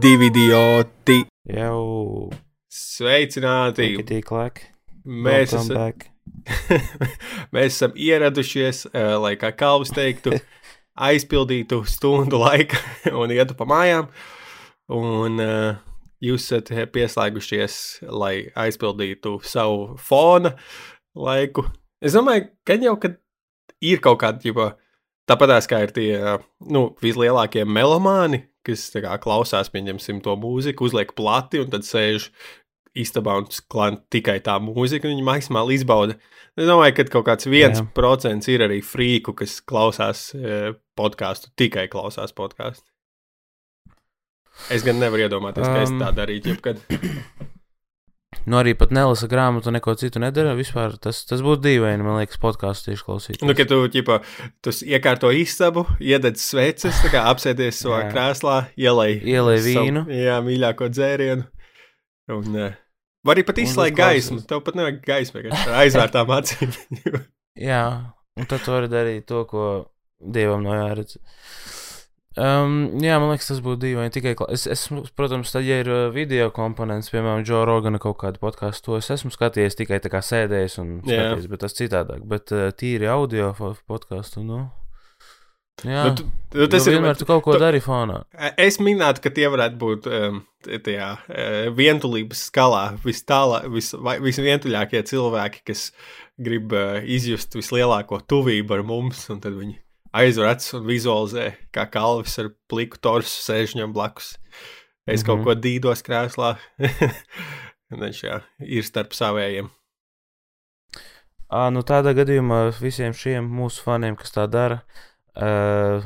divi idioti. Jau Sveicināti! klek. Mēs, esam, back. mēs esam ieradušies, eh, lai kā Kalvis teiktu, aizpildītu stundu laika un ietu pa mājām. Un eh, jūs esat pieslēgušies, lai aizpildītu savu fona laiku. Es domāju, ka jau kad ir kaut kāda, ģipa, tāpatās kā ir tie eh, nu, vislielākie melomāni, kas kā, klausās, pieņemsim, to mūziku, uzliek plati un tad sēž istabā un sklāna tikai tā mūzika, viņi maksimāli izbauda. Es domāju, ka kaut kāds viens procents ir arī frīku, kas klausās e, podkāstu, tikai klausās podkāstu. Es gan nevaru iedomāties, ka es Um. tā darītu, jebkad. Nu, arī pat nelasa grāmatu, neko citu nedara. Vispār tas, tas būtu dīvaini, man liekas, podkāstu tieši klausīties. Nu, kad tu, ģipa, tu iekārto istabu, iededz sveces, apsēties savā Jā. krēslā, ielai, savu- vīnu. Jā, mīļāko dzērienu. Un, uh, var arī pat izslēgt gaismu. Tev pat nevajag gaismu, vienkārši aizvērtām acīm. Jā, un tad tu vari darīt to, ko dievam no jāredz. Um, jā, man liekas, tas būtu dīvaini. Tikai, es, es, protams, tad, ja ir uh, video komponents, piemēram, Joe Rogana kaut kādu podkāstu, to es esmu skatījies tikai tā kā sēdējis un Jā. skatījies, bet tas citādāk. Bet uh, tīri audio podkāstu, nu. Jā, Nu, tu, tu, tas nu, ir vienmēr tu kaut ko tu- dari fonā. Es minētu, ka tie varētu būt um, tajā uh, vientulības skalā vis tālā, vis, visvientuļākie cilvēki, kas grib uh, izjust vislielāko tuvību ar mums, un tad viņi aizver acis un vizualizē, kā kalvis ar pliku torsu sēž viņam blakus. Es kaut Mhm. ko dīdos krēslā. Viņš jā, ir starp savējiem. À, nu tādā gadījumā visiem šiem mūsu faniem, kas tā dara, uh,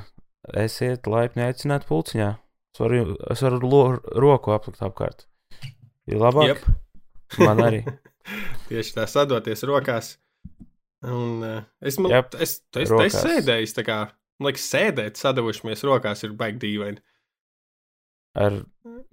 esiet laipni aicināti pulciņā. Es varu, es varu lo, roku aplikt apkārt. Ir labāk? Jep. Man arī. Tieši tā sadoties rokās. Un, uh, es es, es rokās. sēdēju, tā kā, man liekas, sēdēt, sadavušamies rokās ir baigi dīvaini. Ar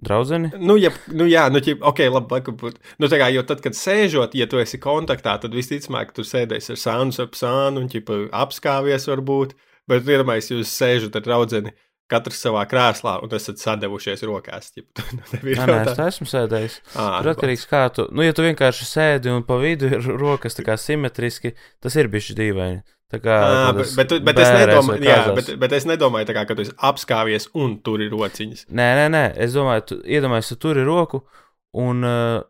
draugu. Nu, ja, nu jā, nu, ja, ok, labi, laikam, būt. Nu, kā, jo tad, kad sēžot, ja tu esi kontaktā, tad visticamāk, tu sēdēsi ar sānu ap sānu un, ķipa, apskāvies varbūt, bet iedomājies, jūs sēžat ar draudzeni, katrs savā krēslā un esat sadevušies rokās. Nu, tev ir Nē, es esmu sēdējis. Ā, Tur atkarīgs kā tu. Nu, ja tu vienkārši sēdi un pa vidu ir rokas tā kā simetriski, tas ir bijis dīvaini. Tā kā. Tādas bet, bet, bet, es nedomāju, jā, bet, bet es nedomāju, kā, ka tu esi apskāvies un tur ir rociņas. Nē, nē, nē, es domāju, tu iedomājies, tu tur ir roku, un uh,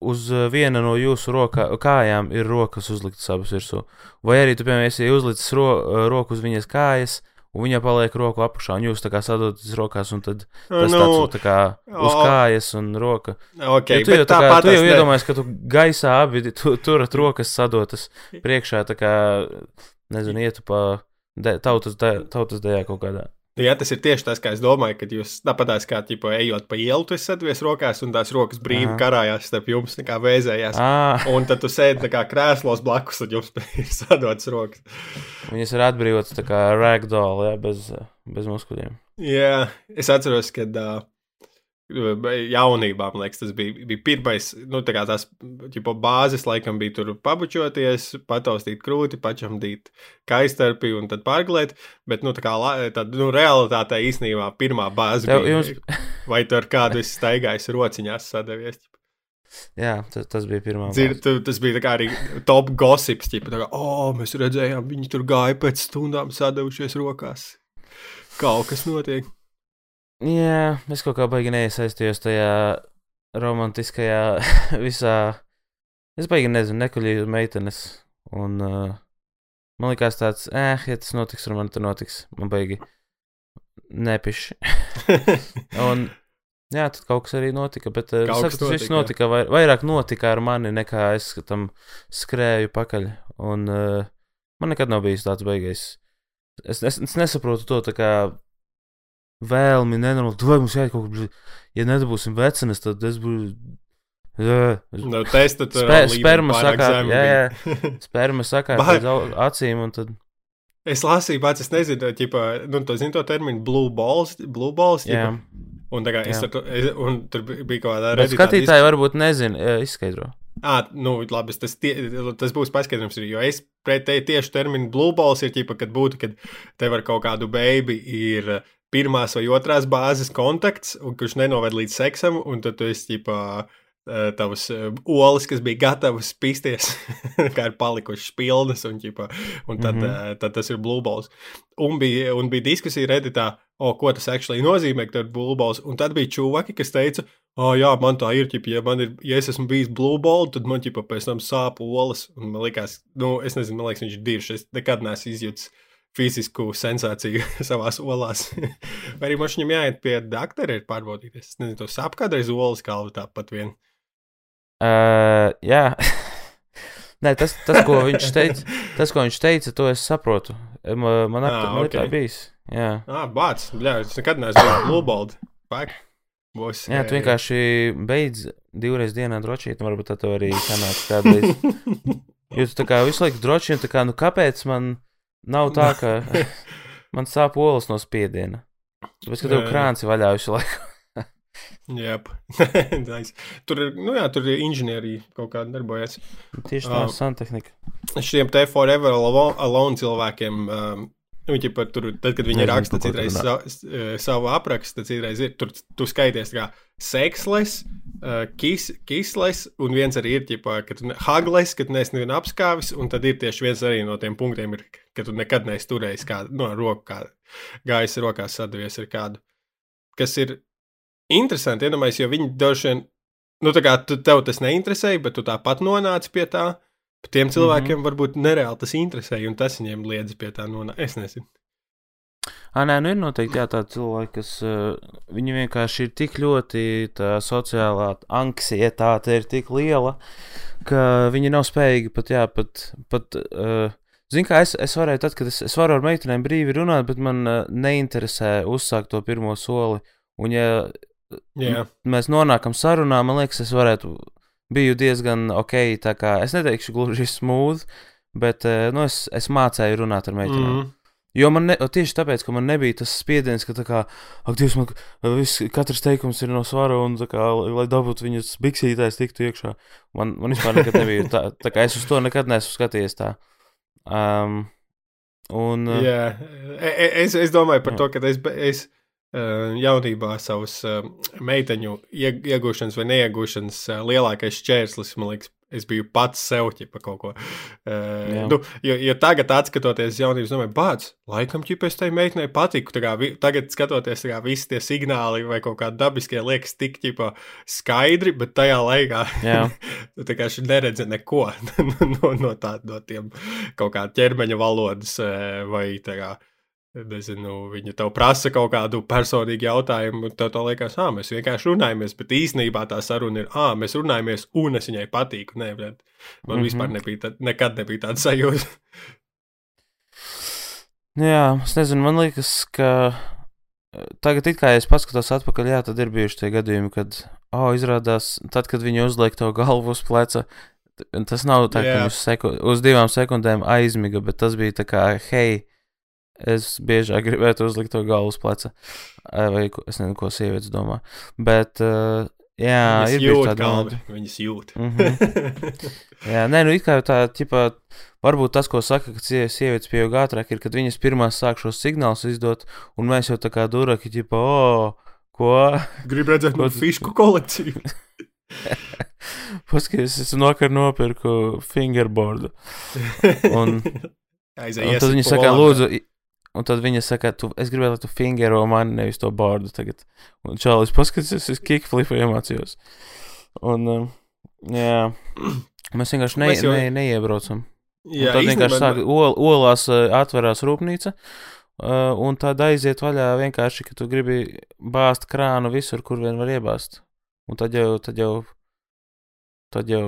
uz uh, viena no jūsu roka, kājām ir rokas uzliktas abas virsū. Vai arī tu, piemēram, esi uzlicis ro, uh, roku uz viņas kājas, un viņa paliek roku apakšā, un jūs tā kā sadoties rokās, un tad tas nu, tāds tā kā uz kājas un roka. okay, Ja tu jau, tā kā, tu jau ne- iedomājies, ka tu gaisā abi tu, turat rokas sadotas priekšā, tā kā, nezinu, ietu pa de, tautas, de, tautas dejā kaut kādā. Jā, tas ir tieši tas, kā es domāju, kad jūs tāpatās kā ķipa, ejot pa ielu, tu sēdies rokās, un tās rokas brīvi Aha. karājās starp jums, kā vēzējās. Ah, Un tad tu sēdi kā krēslos blakus, un jums ir sadotas rokas. viņas ir atbrīvotas kā ragdoll, jā, bez, bez muskuļiem. Jā, es atceros, kad uh, jaunībā, man liekas, tas bija, bija pirmais, nu, tā kā tās ķipa, bāzes, laikam, bija tur pabučoties, pataustīt krūti, pačamdīt kaistarpi un tad pārglēt. Bet, nu, tā kā tad, nu, realitātē īstenībā pirmā bāze Tev, bija. jums, Vai tu ar kādu esi staigājis rociņās sadavies? jā, tas, tas bija pirmā. Dzir, bāze. tu, tas bija arī top gossips. Ķipa, kā, oh, mēs redzējām, viņi tur gāja pēc stundām sadavušies rokās. Kaut kas notiek. Jā, es kaut kā baigi neiesaistījos tajā romantiskajā visā. Es baigi nezinu, nekuļīju meitenes. Un uh, man likās tāds, eh, ja tas notiks, ar mani tas notiks. Man baigi nepiši. Un, jā, tad kaut kas arī notika, bet uh, saku, tas viss notika, vai, vairāk notika ar mani, nekā es tam skrēju pakaļ. Un uh, man nekad nav bijis tāds beigais. Es, es, es nesaprotu to tā kā vēlmi, nenormāli. Tu vai mums jāiet kaut kur, ja nedabūsim vecenes, tad es būšu. Jā, es- Nu, testa Spe- sperma sakā, jā, bija. Sperma sakā au- acīm, tad. Es lasīju, pats es nezinu, ķipa, nu, to zinu to terminu, blue balls, blue balls, Jā, ķipa, un, kā, es jā. tur, es, un tur bi- bija kaut kāda Redditā skatītāji varbūt nezina, jā, izskaidro. Ah, nu, labi, tas, tie, tas būs paskaidrojums, jo es pret te tieši terminu blue balls ir ķipa, kad būtu, kad tev ar kaut kādu baby ir pirmās vai otrās bāzes kontakts, un kurš nenoved līdz seksam, un tad tu esi ģipā, uh, tavas uh, olas, kas bija gatavas pisties, kā ir palikušas pilnas, un, ģipā, un tad, mm -hmm. uh, tad tas ir blue balls. Un bija, un bija diskusija reditā, o, ko tas actually nozīmē, ka tur ir blue balls, un tad bija čūvaki, kas teica, oh, jā, man tā ir, ķipa, ja, man ir, ja es esmu bijis blue ball, tad man ķipa, pēc tam sāp olas. Un man liekas, nu, es nezinu, man liekas, viņš ir diršs. Es nekad neesmu izjūtis fizisku sensāciju savā olās. Vai arī man viņam jāiet pie doktora, ir pārbaudīties. Es nezinu, to sāp kādreiz olas kalvu tāpat vien. Uh, jā. Nē, tas, tas, ko viņš teica, tas, ko viņš teica, to es saprotu. Man, man, ah, okay. tā bijis. Jā, ah, bāc, bļā, es nekad neesmu bijis. Pak. Būs, jā, tu vienkārši beidz divreiz dienā drošīt, varbūt tā arī sanāk kādreiz. Jo tu tā kā visu laiku droši, un tā kā, nu kāpēc man nav tā, ka man sāp olas no spiediena? Tāpēc, ka tev krāns ir vaļā visu laiku. Jā, nice. tur ir, nu jā, tur ir inženierija kaut kāda darbojas. Tieši tā, uh, santehnika. Šiem te forever alone cilvēkiem um, Nu, ķipa, tur, tad, kad viņi Nezinu, raksta citreiz sa, e, savu aprakstu, tad citreiz ir tur, tu skaities kā seksles, uh, kis, kisles, un viens arī ir, ķipa, ka tu hagles, ka tu neesi nevienu apskāvis, un tad ir tieši viens arī no tiem punktiem, ir, ka tu nekad neesi turējis kādu, no nu, roku, kā gājis rokās sadavies ar kādu. Kas ir interesanti, iedomājies, jo viņi droši vien, nu tā kā tu, tev tas neinteresēja, bet tu tāpat nonāci pie tā, Tiem cilvēkiem mm -hmm. varbūt nereāli tas interesē, un tas viņiem liedz pie tā nonākt. Es nezinu. À, nē, nu ir noteikti jā, tādi cilvēki, kas viņi vienkārši ir tik ļoti tā sociālā anksietāte ir tik liela, ka viņi nav spējīgi pat, jā, pat, pat uh, Zini, kā es, es varēju, tad, kad es, es varu ar meitenēm brīvi runāt, bet man uh, neinteresē uzsākt to pirmo soli. Un, ja yeah. mēs nonākam sarunā, man liekas, es varētu biju diezgan ok. Es neteikšu gluži smooth, bet eh, nu, es, es mācīju runāt ar meitenēm. Mm. Jo man ne, tieši tāpēc, ka man nebija tas spiediens, ka, kā, ak, Dievs, man viss, katrs teikums ir no svara, un, kā, lai dabūtu viņas biksītājs, tiktu iekšā. Man, man vispār nekad nebija tā, tā kā es uz to nekad neesmu skatījies tā. Um, un, yeah. E, es, es domāju par jā. to, ka es, es Eh, jaunībā savus eh, meiteņu iegūšanas vai neiegūšanas eh, lielākais šķērslis, man liekas, es biju pats sev ķipa kaut ko. Uh, nu, jo, jo tagad, skatoties jaunības, domāju, bāc, laikam ķipēs tai meitenei patiku. Kā, vi, tagad, skatoties, kā visi tie signāli vai kaut kādi dabiskie liekas tik ķipa skaidri, bet tajā laikā tu kā neredzi neko no, no, tā, no tiem kaut kā ķermeņa valodas vai tā kā nezinu, viņa tev prasa kaut kādu personīgu jautājumu, tad tev liekas, ah, mēs vienkārši runājamies, bet īsnībā tā saruna ir, ah, mēs runājamies, un es viņai patīku. Nē, man mm -hmm. vispār nebija, tā, nekad nebija tāda sajūta. jā, es nezinu, man liekas, ka tagad, it kā es paskatos atpakaļ, jā, tad ir bijuši tie gadījumi, kad, oh, izrādās, tad, kad viņi uzliek to galvu uz pleca, tas nav tā, yeah. ka viņš seku, uz divām sekundēm aizmiga, bet tas bija tā kā, hei, Es biežāk gribētu uzlikt to galvu uz pleca. Vai es nezinu, ko sievietes domā. Bet, uh, jā, viņas ir bijusi tāda galva. Viņas jūt. mm -hmm. jā, nē, nu, kā tā, ķipā, varbūt tas, ko saka, ka sievietes pieaug ātrāk, ir, kad viņas pirmās sāk šos signālus izdot, un mēs jau tā kā duraki, ķipā, o, ko? Gribu redzēt no fišku kolekciju. Paskaties, es nokar nopirku fingerboardu. Un, un tad viņi saka, lūdzu, Un tad viņa saka, tu, es gribēju, lai tu fingero mani, nevis to bārdu tagad. Un Čālijs paskatās, es kickflipu iemācījos. Un, um, jā, mēs vienkārši ne, mēs jau... ne, neiebraucam. Jā, un tad vienkārši sāk, ol, olās uh, atverās rūpnīca, uh, un tad aiziet vaļā vienkārši, ka tu gribi bāzt krānu visur, kur vien var iebāzt. Un tad jau, tad jau, tad jau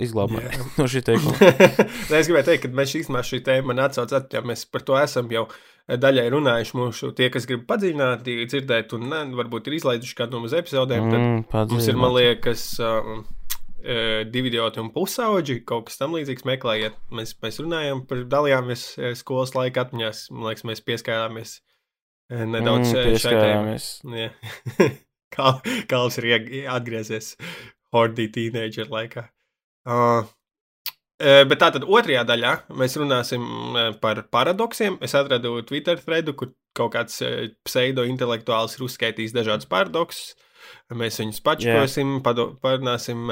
izglābāt yeah. no šī teikuma. es gribēju teikt, ka mēs īstenībā šī tēma atsauc atpakaļ. Mēs par to esam jau daļai runājuši. Mūsu tie, kas grib padziļināt, dzirdēt, un ne, varbūt ir izlaiduši kādu no mūsu epizodēm, tad mm, mums ir, man liekas, um, divi idioti un pusauģi, kaut kas tam līdzīgs. Meklējiet, mēs, mēs runājam par dalījāmies skolas laika atmiņās. Man liekas, mēs pieskārāmies nedaudz mm, šai tēmai. Kalvs ir atgriezies Hordī teenager laikā. Uh, Bet tātad otrajā daļā mēs runāsim par paradoksiem. Es atradu Twitter threadu, kur kaut kāds pseido-intelektuāls ir uzskaitījis dažādus paradoksus. Mēs viņus pačkosim, pado- parunāsim,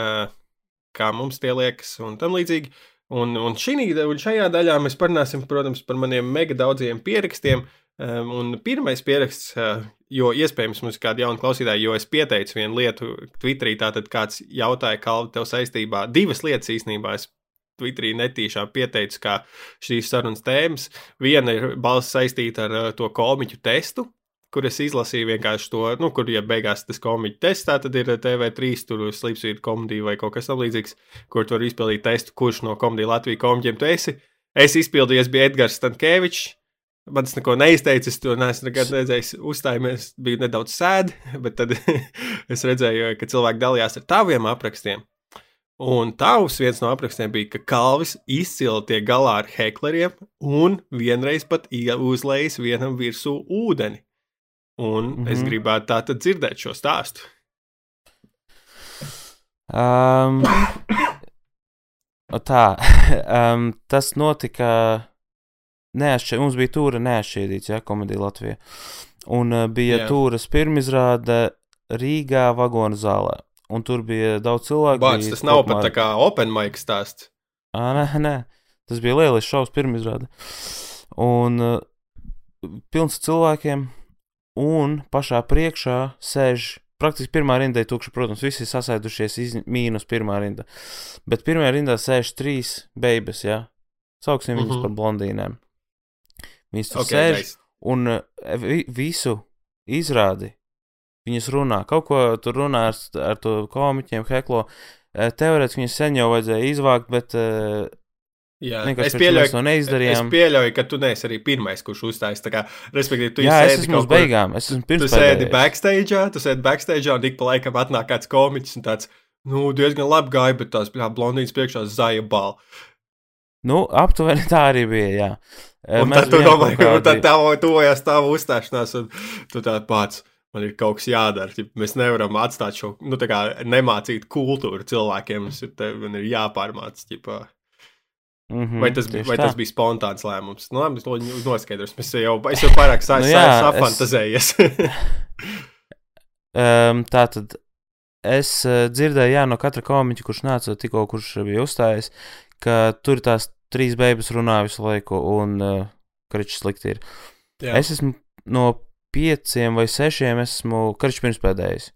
kā mums tie liekas un tam līdzīgi. Un, un, šī, un šajā daļā mēs parunāsim, protams, par maniem mega daudziem pierakstiem. Um, un pirmais pieraksts, uh, jo iespējams mums ir kādi jauni klausītāji, jo es pieteicu vienu lietu Twitterī, tātad kāds jautāja, Kalvi, tev saistībā divas lietas īstenībā. Es Twitterī netīšām pieteicu, kā šīs sarunas tēmas. Viena ir balss saistīta ar uh, to komiķu testu, kur es izlasīju vienkārši to, nu, kur, ja beigās tas komiķu tests, tā tad ir TV3, tur slīpsvīta komēdija vai kaut kas tamlīdzīgs, kur tu vari izpildīt testu, kurš no komēdija Latvijas komiķiem tu esi. Es izpildīju, es biju Edgars Stankēvičs. Man tas neko neizteicis, to neesmu nekad redzējis. Uzstājamies, bija nedaudz sēdi, bet tad es redzēju, ka cilvēki dalījās ar taviem aprakstiem. Un tavs viens no aprakstiem bija, ka Kalvis izcili tiek galā ar hekleriem un vienreiz pat uzlējis vienam virsū ūdeni. Un mm -hmm. es Mhm. gribētu tā tad dzirdēt šo stāstu. Um, tā, um, tas notika. Neatšķir, mums bija tūra neatšķirīts, ja, komēdija Latvijā. Un uh, bija yeah. tūras pirmizrāde Rīgā vagonu zālē. Un tur bija daudz cilvēku. Bija tas nav kopumā- pat tā kā open mic stāsts. Ā, nē, nē, tas bija lielisks šovs, pirmizrāde. Un uh, pilns cilvēkiem, un pašā priekšā sēž. Praktiski pirmā rinda ir tukša, protams, visi ir sasēdušies iz, mīnus pirmā rinda. Bet pirmajā rindā sēž trīs beigas, jā. Sauksim viņus Mhm. par blondīnēm. Viņas tur Ok, okay, sēž nice. un uh, vi, visu izrādi. Viņas runā, kaut ko tur runā ar, ar to komiķiem, heklo. Eh, Teorētiski viņas sen jau vajadzēja izvākt, bet uh, Jā, vienkārši es pieļauju, mēs to Es neizdarījām. pieļauju, ka tu neesi arī pirmais, kurš uzstājas. tā Kā, respektīvi, tu Jā, es esmu uz beigām, es esmu Tu pirms sēdi backstage, tu sēdi backstage, un ik pa laikam atnāk kāds komiķis un tāds, nu, diezgan labi gāja, bet tās blondīnas priekšā zaļa balva. Nu, aptuveni tā arī bija, jā. Un mēs tad tu domā, ka tad tev tuvojās tava uzstāšanās, un tu tāds pats. Man ir kaut kas jādara. Mēs nevaram atstāt šo nu, tā kā nemācīt kultūru cilvēkiem. Mums ir, ir jāpārmāc. Ķipā. Mhm, Vai, tas, bija, vai tā. tas bija spontāns lēmums? Nu, labi, es to noskaidrošu. Es jau, es jau pārāk Nu sāku jā, es- sapantazējies. Um, tā tad es uh, dzirdēju, jā, no katra komiķa, kurš nāca tikko, kurš bija uzstājies, ka tur tās trīs beigas runā visu laiku, un uh, kričs slikti ir. Jā. Es esmu no pieciem vai sešiem, esmu kričs pirmspēdējais.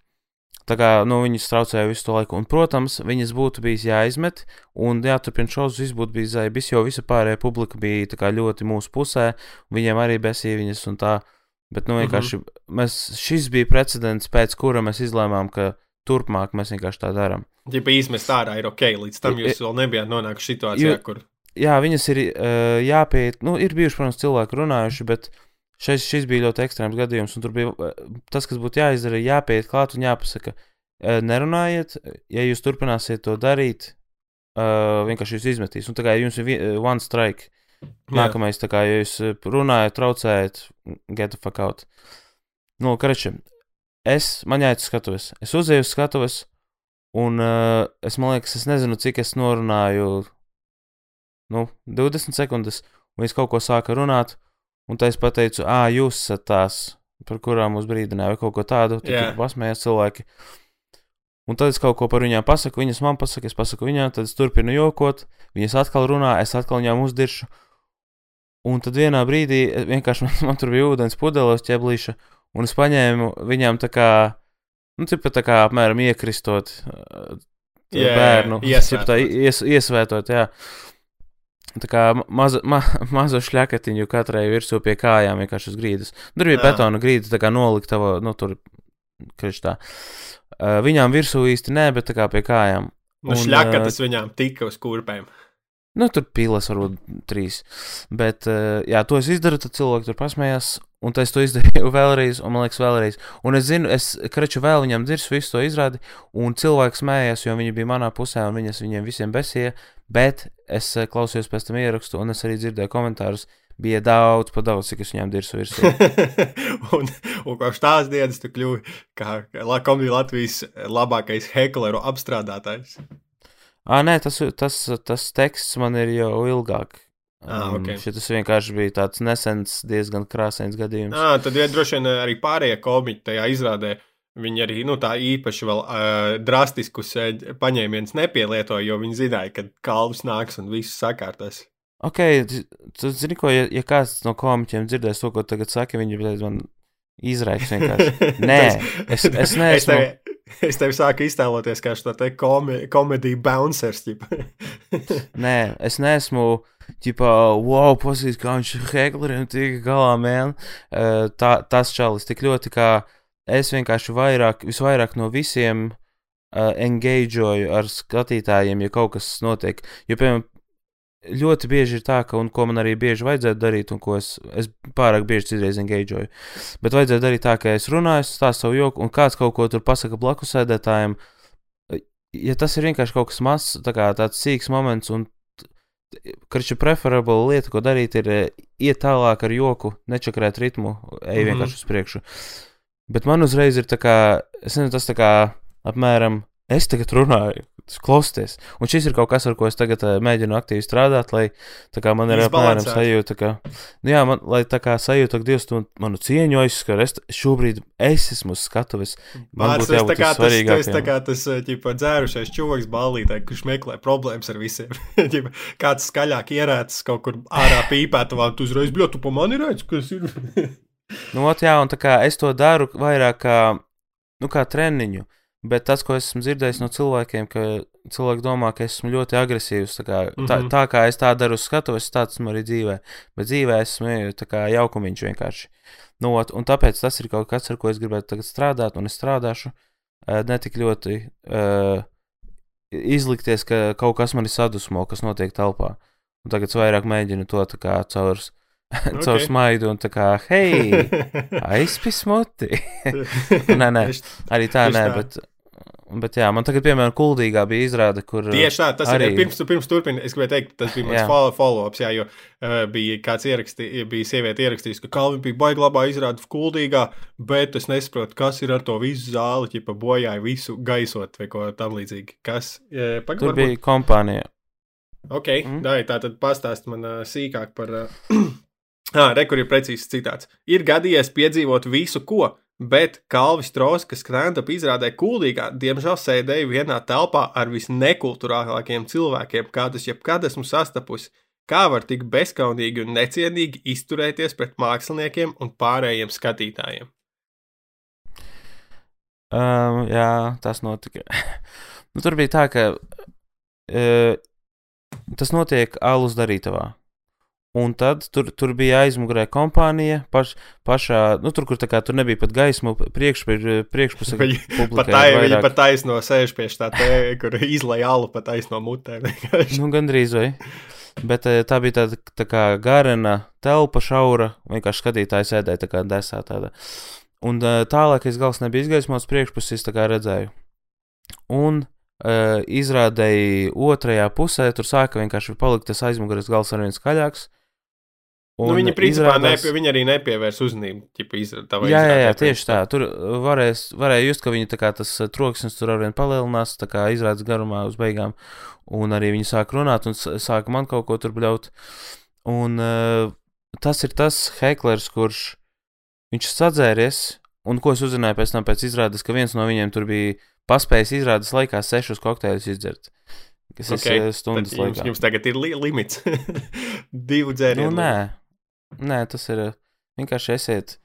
Tā kā nu, viņas traucēja visu to laiku, un, protams, viņas būtu bijis jāizmet, un jāturpina šovs, viss būtu bijis zaibis, jo visa pārējā publika bija kā ļoti mūsu pusē, un viņiem arī besīja viņas un tā. Bet, nu, vienkārši mēs, šis bija precedents, pēc kura mēs izlēmām, ka turpmāk mēs vienkārši tā darām. Ja pa izmest ārā ir ok, līdz tam jūs vēl nebijāt nonākuši situācijā, Jo- kur. Jā, viņas ir uh, jāpiet, nu, ir bijuši, protams, cilvēki runājuši, bet šis, šis bija ļoti ekstrēms gadījums, un tur bija uh, tas, kas būtu jāizdara, ir jāpiet klāt un jāpasaka, uh, nerunājiet, ja jūs turpināsiet to darīt, uh, vienkārši jūs izmetīs. Un tā kā jums ir one strike, nākamais, tā kā ja jūs runājat, traucējat, get the fuck out. Nu, karači, es, man jāiet uz skatuves, es uzēju uz skatuves, un es, man liekas, es nezinu, cik es norunāju nu, 20 sekundes, un viņš kaut ko sāka runāt, un tā es pateicu, ah, jūs esat tās, par kurām mūs brīdināja, vai kaut ko tādu, tad yeah. pasmējās cilvēki. Un tad es kaut ko par viņām pasaku, viņas man pasaka, es pasaku viņām, tad es turpinu jokot, viņas atkal runā, es atkal viņām uzdiršu. Un tad vienā brīdī eh, vienkārši man, man tur bija ūdens pudeles ķeblīša, un es paņēmu viņām tā kā, nu, tipa tā kā apmēram iekristot jā, bērnu, iesvētot. tā ies, iesvētot, jā. Tā kā mazu, ma, mazu šļakatiņu katrai virsū pie kājām, vienkārši uz grīdas. Tur bija Jā. betona grīda, tā kā noliktava, nu, tur, kriš tā. Uh, viņām virsū īsti nē, bet tā kā pie kājām. Nu, Un, šļakatas viņām tika uz kurpēm. Nu, tur pilas varbūt trīs. Bet, uh, jā, to es izdaru, tad cilvēki tur pasmējās. Un es to izdarīju vēlreiz, un man liekas, vēlreiz. Un es zinu, es kreču vēl viņam dzirdēju visu to izrādi, un cilvēks smējās, jo viņi bija manā pusē, un viņas viņiem visiem besīja. Bet es eh, klausījos pēc tam ierakstu, un es arī dzirdēju komentārus. Bija daudz, pa daudz, cik es viņām dirsu virsū. un, un kopš tās dienas tu kļuvi kā komēdija Latvijas labākais hekleru apstrādātājs. Ah, nē, tas, tas, tas teksts man ir jau ilgāk. Ah, Um, ok. Šitas vienkārši bija tāds nesens, diezgan krāsains gadījums. À, tad ja, droši vien arī pārējie komiķi tajā izrādē. Viņi arī nu, tā īpaši vēl uh, drastiskus uh, paņēmienus nepielietoja, jo viņi zināja, ka kalvs nāks un viss sakārtos. Ok, tu- tu zini, ko, ja, ja kāds no komiķiem dzirdēs to, ko tagad saka, viņi pēc man izraiks vienkārši. Nē, es, es Es neesmu. tevi, es tevi sāku iztēloties kā šo te komēdiju bouncers. Nē, es neesmu. Tipā, wow, paskatās, kā viņš ar hekleriem tika galā, man. Uh, tā, tas čalis tik ļoti, kā es vienkārši vairāk, visvairāk no visiem uh, engageoju ar skatītājiem, ja kaut kas notiek. Jo, piemēram, ļoti bieži ir tā, ka, un ko man arī bieži vajadzētu darīt, un ko es, es pārāk bieži citreiz engageoju. Bet vajadzētu darīt tā, ka es runāju, stāstu savu joku, un kāds kaut ko tur pasaka blakus sēdētājiem. Ja tas ir vienkārši kaut kas mazs, tā kā tāds sīks moments, un Karš ir preferable lieta, ko darīt, ir eh, iet tālāk ar joku, nečakarēt ritmu, ej Mhm. vienkārši uz priekšu. Bet man uzreiz ir tā kā, es nezinu, tas tā kā apmēram, es tagad runāju, tas klausties. Un šis ir kaut kas, ar ko es tagad uh, mēģinu aktīvi strādāt, lai tā kā man ir apmēram sajūta, ka, nu jā, man, lai tā kā sajūta, ka Dievs manu cieņu aizskar, es šobrīd es esmu skatuves. Man Mārs, būtu jābūt tas, vissvarīgākajam. tā kā tas eh, ķipa, dzērušais čūlis ballītē, kurš meklē problēmas ar visiem. Ķipa, Kāds skaļāk ierēts kaut kur ārā pīpētavā, tu uzreiz bļot, tu pa mani redz, kas ir. Nu, ot, jā, un tā kā es to daru vairāk kā, nu, kā treniņu, bet tas, ko esmu dzirdējis no cilvēkiem, ka cilvēki domā, ka esmu ļoti agresīvs. Tā kā, mm -hmm. tā, Mhm. tā kā es tā daru uz skatuves, tāds esmu arī dzīvē. Bet dzīvē esmu jaukumiņš vienkārši. Nu, ot, un tāpēc tas ir kaut kas, ar ko es gribētu strādāt, un es strādāšu uh, ne tik ļoti uh, izlikties, ka kaut kas mani sadusmo, kas notiek telpā. Un tagad es vairāk mēģinu to kā caur, okay. caur smaidu un tā kā, hei! Aizpis muti. nē, nē, arī tā, nē, bet, bet jā, man tagad, piemēram, kuldīgā bija izrāde, kur. Tieši tā, tas arī ir. Pirms, pirms turpini, es gribēju teikt, tas bija mans follow-ups, jā, jo uh, bija kāds ierakstījis, bija sieviete ierakstījusi, ka Kalvin bija baigi labā izrāda kuldīgā, bet es nesaprotu, kas ir ar to visu zāli, ja bojāja visu gaisot vai ko tam līdzīgi. Kas? Uh, pag, Tur varbūt- bija kompānija. Ok, Mm. dai, tā tad pastāst man uh, sīkāk par. Uh, ah, re, kur ir precīzs citāts. Ir gadījies piedzīvot visu, ko, bet Kalvis Tros, kas stand-up izrādē kuldīgā, diemžēl sēdēja vienā telpā ar visnekulturālākajiem cilvēkiem, kādus jebkad esmu sastapusi. Kā var tik bezskaunīgi un necienīgi izturēties pret māksliniekiem un pārējiem skatītājiem? Um, jā, tas notika. nu, tur bija tā, ka uh, tas notiek alus darītavā. Un tad tur, tur bija aizmugurē kompānija, paš, pašā, nu, tur, kur tā kā tur nebija pat gaismu, priekšpusē, publikai pat, vairāk- pat taisno sēž pie tā, te, kur izlaiž alu pat taisno mutē. Nu, gandrīz vai. Bet eh, tā bija tāda tā kā garena telpa, šaura. Vienkārši skatītāji sēdēja tā kā desā tāda. Un eh, tālākais gals nebija izgaismots priekšpusē, tā kā redzēju. Un uh, izrādēji otrajā pusē tur sāka vienkārši palikt tas aizmugures gals ar vien skaļāks. Nu, viņi, principā, izrādās- nepie, viņi arī nepievērs uzmanību. Jā, jā, jā, tieši tā. Tur varēs, varēja just, ka viņi kā tas uh, troksnis tur arvien palielinās, tā kā izrādes garumā uz beigām. Un arī viņi sāk runāt un s- sāka man kaut ko tur bļaut. Un uh, tas ir tas heklers, kurš viņš sadzēries, un ko es uzzināju pēc tam pēc izrādes, ka viens no viņiem tur bija paspējis izrādes laikā sešus kokteļus izdzert. Kas Ok, ir Tad stundas jums, laikā. jums tagad ir li limits. Divu Nu, dzērienu. nē, nē, tas ir uh, vienkārši esiet.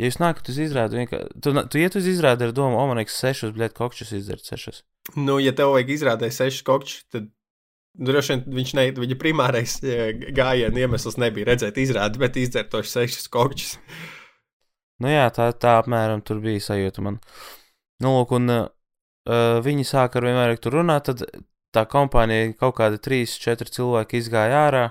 Ja jūs nākat uz izrādi, vienkārši, tu, tu iet uz izrādi ar domu, o, man liekas, sešus, blēd, kokšus izdzert sešus. Nu, ja tev vajag izrādīt sešus kokčus, tad droši vien viņš ne, viņa primārais eh, gājiena iemesls nebija redzēt izrādi, bet izdzert tos sešus kokčus. Nu jā, tā, tā apmēram tur bija sajūta man. Nu, lūk, un uh, viņi sāka ar vien vairāk tur runāt, tad tā kompānija kaut kādi trīs, četri cilvēki izgāja ārā.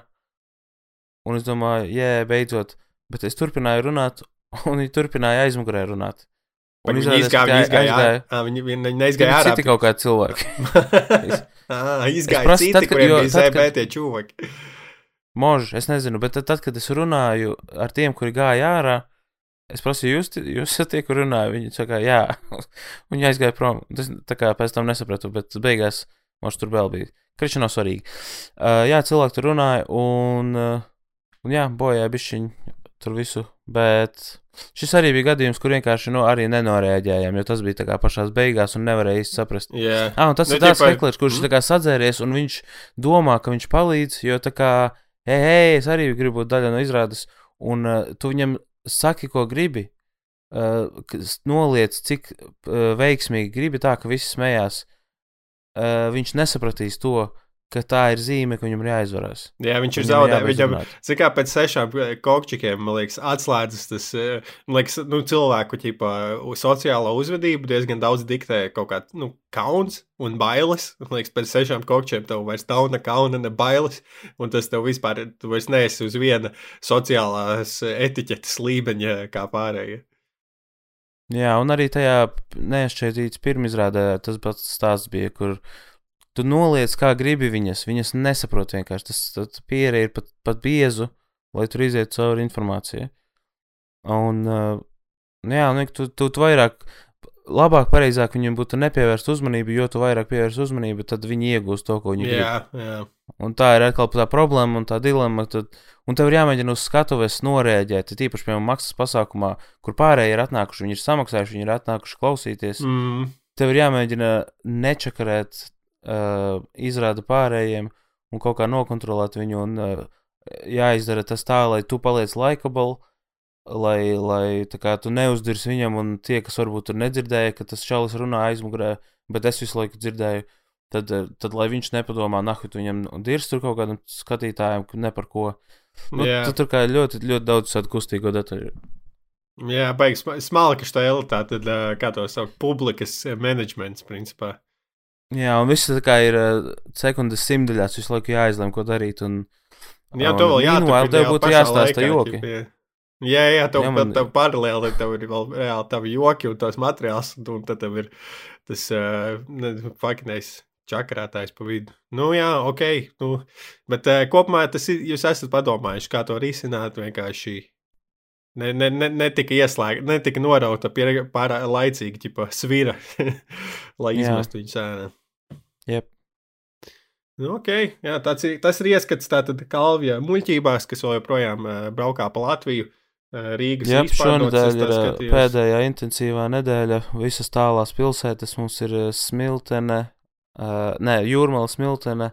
Un es domāju, jē, beidzot, bet es turpināju runāt, un viņi turpināja aizmugurē runāt. Un Viņi izgāja, viņi izgāja aizgāja- Viņi, viņi neizgāja ārā. Citi kaut kādi cilvēki. Ā, Izgāja prasu, citi, tad, kad- kuriem jo bija ZB tie čūvaki. Možda, es nezinu, bet tad, tad, kad es runāju ar tiem, kuri gāja ārā, es prasīju, jūs, jūs esat tie, kur runāja. Viņi saka, jā, un viņi aizgāja prom. Es tā kā pēc tam nesapratu, bet beigās Mums tur vēl bija. Kriča nav svarīgi. Uh, jā, cilvēki tur runāja, un, uh, un jā, bojāja bišķiņu tur visu. Bet šis arī bija gadījums, kur vienkārši nu, arī nenorēģējām, jo tas bija tā kā pašās beigās un nevarēja īsti saprast. Jā, Ah, un tas Nu, ir tāds heklers, kurš Mm. sadzēries, un viņš domā, ka viņš palīdz, jo tā kā, hei, hei, es arī gribu būt daļa no izrādes, un uh, tu viņam saki, ko gribi, uh, noliec, cik uh, veiksmīgi gribi tā, ka visi smējās. Uh, viņš nesapratīs to, ka tā ir zīme, ka viņam ir jāizvarās. jā viņš ir zaudējis. Viņam. Cik kā pēc sešām kokčikiem, man liekas, atslēdzas tas, eh, man liekas, nu, cilvēku ķipā, sociālo uzvedību diezgan daudz diktē kaut kā, nu, kauns un bailes. Man liekas, pēc sešām kokčiem tev vairs nav ne kauna, ne bailes, un tas tev vispār, tu vairs neesi uz viena sociālās etiķetes līmeņa kā pārējie. Jā, un arī tajā nešķaitītas pirmizrādē tas pats stāsts bija, kur tu noliec, kā gribi viņas. Viņas nesaprot vienkārši. Tas, tas pierē ir pat, pat biezu, lai tur izietu cauri informācijai. Un, uh, jā, nu, tu, tu, tu vairāk, labāk, pareizāk viņiem būtu nepievērst uzmanību, jo tu vairāk pievērst uzmanību, tad viņi iegūs to, ko viņi grib. Jā, jā. Un tā ir atkal tā problēma un tā dilemma. Tad, un tev ir jāmēģina uz skatuves norēģēt. Tīpaši, piemēram, maksas pasākumā, kur pārējie ir atnākuši, viņi ir samaksājuši, viņi ir atnākuši klausīties. Mm, Tev ir jāmēģina nečakarēt, uh, izrāda pārējiem un kaut kā nokontrolēt viņu. Un uh, jāizdara tas tā, lai tu paliec likable. Lai, lai kā tu neuzdirsi viņam, un tie, kas varbūt tur nedzirdēja, ka tas čalis runā aizmugurē, bet es visu laiku dzirdēju, tad, eh, tad lai viņš nepadomā, nahu, tu viņam dirs tur kaut kādam skatītājam, ka ne par ko. Nu, tu tur kā ļoti, ļoti daudz tādu kustīgo detaļu. jā beigas smalka štēle, tā tad, kā to sauc, publikas menedžments, principā. Jā, un viss tā kā ir uh, sekundes simtaļās, visu laiku jāizlem, ko darīt. Un, Jā, un tev vēl jāturpina tev būtu jāstāsta joki. ķip, jā. Jā, jā, tev, Jā, man- tev paralēli tev ir vēl reāli tavi joki un tās materiāls, un, tad tev ir tas uh, fakinais čakarētājs pa vidu. Nu, jā, ok, nu, bet uh, kopumā tas ir, jūs esat padomājuši, kā to risināt vienkārši. Ne, ne, ne, netika ieslēgta, netika norauta pārāk laicīgi, tipa svira, lai izmestu viņu sēnē. Jep. Nu, okay. Jā, tāds ir, tas ir ieskats tātad Kalvija muļķībās, kas joprojām uh, braukā pa Latviju. Uh, Rīgas Jā, šonadēļ ir ā, skatījos. pēdējā intensīvā nedēļa. Visas tālās pilsētas mums ir Smiltene, uh, ne, Jūrmala, Smiltene,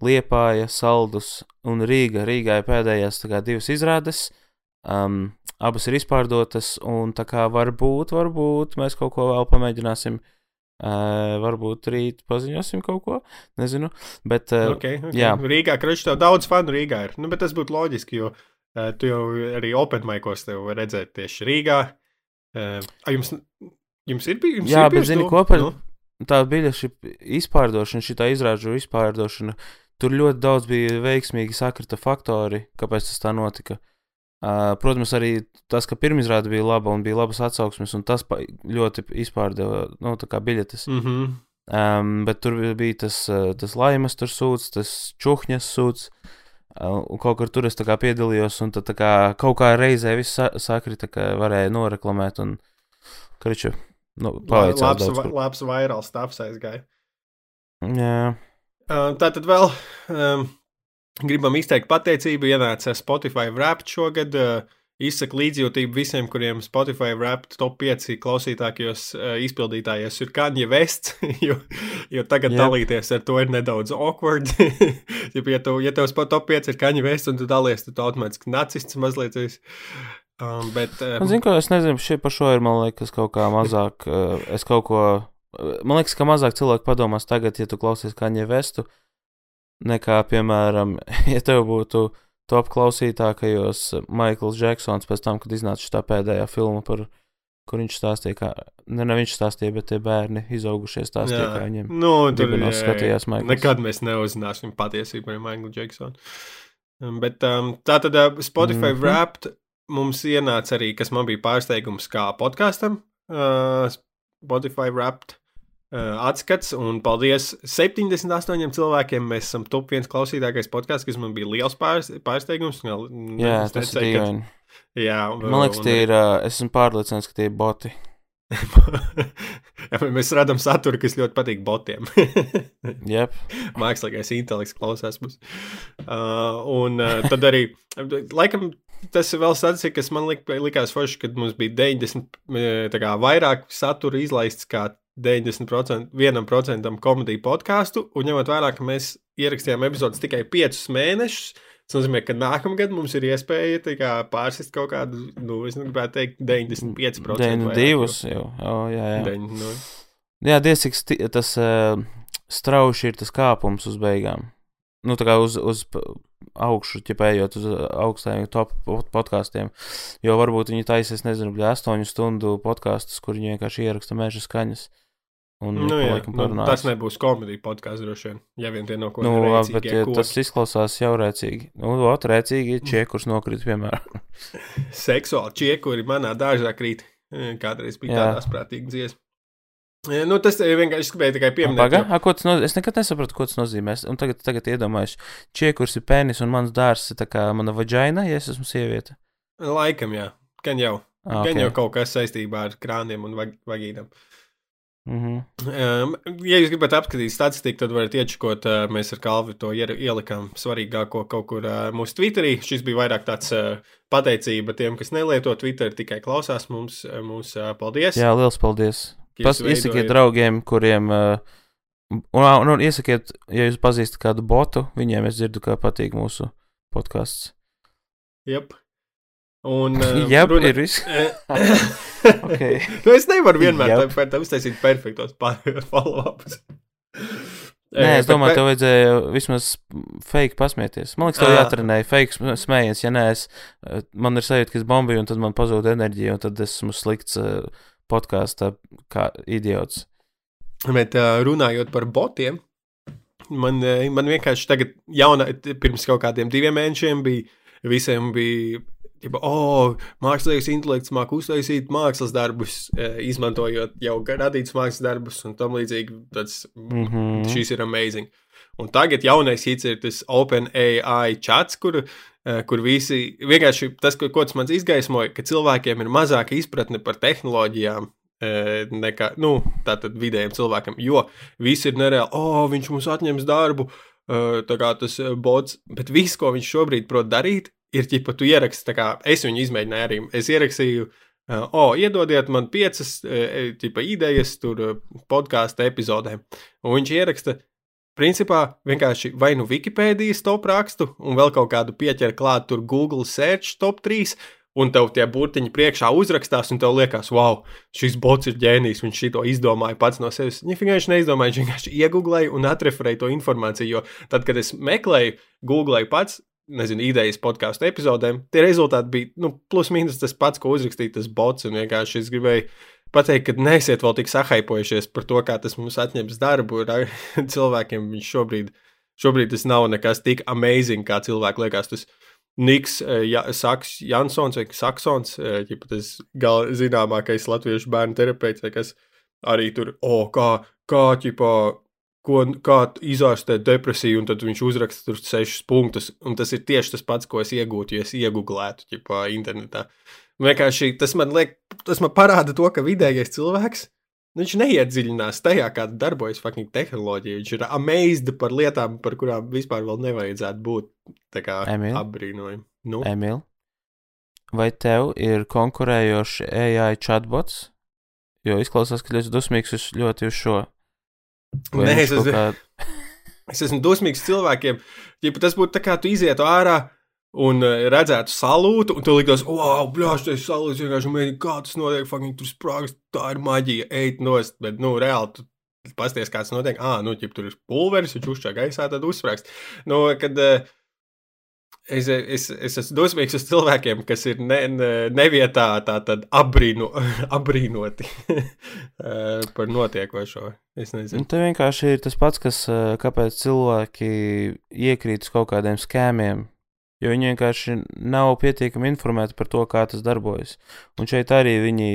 Liepāja, Saldus un Rīga. Rīgā ir pēdējās kā, divas izrādes. Um, abas ir izpārdotas, un tā kā varbūt, varbūt mēs kaut ko vēl pamēģināsim. Uh, varbūt rīt paziņosim kaut ko. Nezinu. Bet, uh, Okay, okay. jā. Rīgā, tev daudz fanu Rīgā ir. Nu, bet tas būtu loģiski, jo uh, tu jau arī Open Maikos tev var redzēt tieši Rīgā. Uh, jums, jums ir bijusi? Jā, bet zini, ko par Nu, tā biļešu izpārdošana, šī izrāžu izpārdošana, tur ļoti daudz bija veiksmīgi sakrita faktori, kāpēc tas tā notika. Uh, protams, arī tas, ka pirmizrāde bija laba un bija labas atsauksmes, un tas ļoti izpārdeva nu, biļetes. mm -hmm. Um, bet tur bija tas, tas laimas sūds, tas čuhņas sūds. Un kaut kur tur es kā piedalījos, un tad kā kaut kā reizē viss sa sakrita, ka varēja noreklamēt. Un, kriču, nu, paveicās labs, daudz. labs vairāls stāvs aizgāja. Jā. Uh, Tā tad vēl um, gribam izteikt pateicību. Ienāca Spotify Wrapped šogad. Uh, izsaka līdzjūtību visiem, kuriem Spotify Wrapped top 5 klausītākajos uh, izpildītājos ir Kanye West. jo, jo tagad yep. dalīties ar to ir nedaudz awkward. ja, ja, tev, ja tev top 5 ir Kanye West un tu dalies, tad tu automātiski nacists mazliet. Um, bet, um, Zinu, ko es nezinu, šī par šo ir, man liekas, kaut kā mazāk. Uh, es kaut ko. Uh, man liekas, ka mazāk cilvēku padomās tagad, ja tu klausies Kaņē Vestu, nekā, piemēram, ja tev būtu top klausītākajos Maikls Džeksons pēc tam, kad iznāca šī pēdējā filma, par, kur viņš stāstīja, kā. Ne, ne viņš stāstīja, bet tie bērni izaugušie stāstīja, jā. kā viņiem. nu, tur jā. skatījās Maikls. Nekad mēs neuzzināsim patiesību par Maiklu Džeksonu. Um, Bet um, tā tad uh, Spotify mm. -hmm. Wrapped mums ienāca arī, kas man bija pārsteigums kā podkāstam. Uh, Spotify Wrapped atskats, un paldies 78 cilvēkiem. Mēs esam top viens klausītākais podkāsts, kas man bija liels pārs, pārsteigums. Jā, es tas ir necēju, ka- dīvaini. Jā, un, Man liekas, un tie ir. Uh, esmu pārliecināts, ka tie ir boti. ja, mēs redzam saturu, kas ļoti patīk botiem. Yep. Mākslīgais intelekts klausās mums. Uh, un uh, tad arī, laikam, tas ir vēl statistika, kas man lik, likās forši, kad mums bija 90% kā, vairāk satura izlaists kā 90% vienam procentam komēdiju podkāstu, un ņemot vērā, ka mēs ierakstījām epizodus tikai 5 mēnešus, tas nozīmē, ka nākamgad mums ir iespēja kā, pārsist kaut kādu, nu, es gribētu teikt, 95%. 92 jau. Oh, jā, jā. 9, nu. Jā, diez cik tas uh, strauši ir tas kāpums uz beigām. Nu, tā kā uz, uz augšu, ķepējot uz augstajiem top pod- podkāstiem. Jo varbūt viņi taisīs, nezinu, bļā, 8 stundu podkāstus, kur viņi vienkārši ieraksta meža skaņas. Un Nu, jā, nu, parunāt. tas nebūs komēdija podkāsts droši vien. Ja vien tie no ko Nu, labi, bet ja, tas izklausās jau rēcīgi. Nu, ot, rēcīgi ir čiekurs nokrīt, piemēram. seksuāli čiekuri manā dārzā krīt. Kādreiz bija Jā. tāda asprātīga dziesma. Eh, Nu, tas vienkārši es gribēju tikai pieminēt. Pagaid, jo- a, ko tas nozīmē? Es nekad nesapratu, ko tas nozīmē. Es- Un tagad, tagad iedomājos, čiekurs ir penis un mans dārzs ir tā kā mana vaģaina, ja es esmu sieviete. Laikam, jā. Gan jau. Ah, Gan okay. jau kaut kas saistībā ar krāniem un vag vagīnām. Mm -hmm. Ja jūs gribat apskatīt statistiku, tad varat iečakot, uh, mēs ar Kalvi to ielikām svarīgāko kaut kur uh, mūsu Twitterī. Šis bija vairāk tāds uh, pateicība tiem, kas nelieto Twitter, tikai klausās mums. Mums paldies! Jā, liels paldies. Pas, iesakiet draugiem, kuriem. Un, un, un iesakiet, ja jūs pazīstat kādu botu, viņiem es dzirdu, ka patīk mūsu podkāsts. Jep. Un, uh, Jā, runa- ir viss. Okay. nu, es nevaru vienmēr tam, par tam uztaisīt perfektos follow-ups. Nē, Eh, es domāju, tev vajadzēja vismaz fake pasmieties. Man liekas, tev Ā. jātrenē fake sm- smējiens. Ja nē, es, eh, man ir sajūta, ka es bombēju, un tad man pazūd enerģija, un tad esmu slikts podkāstā kā idiots. Bet runājot par botiem, man, man vienkārši tagad, jauna, pirms kaut kādiem diviem mēnešiem, bija visiem bija. Tipa, oh, mākslīgais intelekts māca uztaisīt mākslas darbus, uh, izmantojot jau radītus mākslas darbus un tam līdzīgi. Tas, Mm -hmm. Šis ir amazing. Un tagad jaunais hits ir tas OpenAI chats, kur, eh, kur visi vienkārši tas, ko, ko tas man izgaismoja, ka cilvēkiem ir mazāka izpratne par tehnoloģijām. eh, Nekā nu, vidējiem cilvēkam, jo visi ir nereāli, oh, viņš mums atņems darbu, tā kā tas bots, bet viss, ko viņš šobrīd prot darīt, ir, ja tu ieraksti, tā kā es viņu izmēģināju arī, es ierakstīju, Uh, oh, iedodiet man piecas uh, tipa, idejas, tur uh, podkāstu epizodēm. Un viņš ieraksta, principā, vienkārši vai nu Wikipēdijas top rakstu, un vēl kaut kādu pieķer klāt, tur Google Search top 3. Un tev tie burtiņi priekšā uzrakstās, un tev liekas, wow, šis bots ir ģēnijs. Viņš šito izdomāja pats no sevis. Viņa vienkārši neizdomāja, viņš vienkārši iegūlēja un atreferēja to informāciju. Jo tad, kad es meklēju, googlēju pats, nezinu, idejas podkāstu epizodēm, tie rezultāti bija nu, plus mīnus tas pats, ko uzrakstīja tas bots. Un vienkārši es gribēju pateikt, ka neesiet vēl tik sahaipojušies par to, kā tas mums atņems darbu. Cilvēkiem viņš šobrīd, šobrīd tas nav nekas tik amazing, kā cilvēki liekas. Tas Niks eh, ja, Saks, Jansons vai Saksons, ja tas gal, zināmākais latviešu bērnu terapeits, vai kas arī tur, o, oh, kā, kā, ķipā, ko, kā izārstēt depresiju, un tad viņš uzraksta tur sešus punktus. Un tas ir tieši tas pats, ko es iegūtu, ja es iegūlētu ķipā, internetā. Vienkārši tas man, liek, tas man parāda to, ka vidējais cilvēks. Viņš neiedziļinās tajā, kā darbojas fucking tehnoloģija. Viņš ir amazed par lietām, par kurām vispār vēl nevajadzētu būt. Tā kā Emīl? apbrīnojami. Nu, Emīl, vai tev ir konkurējošs AI chatbots? Jo izklausās, ka ļoti dusmīgs uz, ļoti uz šo. Nē, es esmu- kā... Es esmu dusmīgs cilvēkiem. Ja tas būtu tā, kā tu izietu ārā un uh, redzētu salūtu, un tu liktos, wow, blāž, tas salūts vienkārši mēģina, kā tas notiek, fucking tur sprāgst, tā ir maģija, eit nost. Bet, nu, reāli, tu pasties, kā tas notiek. Ā, nu, ja tur ir pulveris, viņš uzšķā gaisā, tad uzsprāgst. Nu, kad uh, es, es, es esmu dusmīgs uz cilvēkiem, kas ir ne, ne, nevietā, tā tad apbrīno, apbrīnoti uh, par notiekošo. Es nezinu. Nu, te vienkārši ir tas pats, kas, kāpēc cilvēki iekrīt uz kaut kādiem skēmiem. Jo viņi vienkārši nav pietiekami informēti par to, kā tas darbojas. Un šeit arī viņi,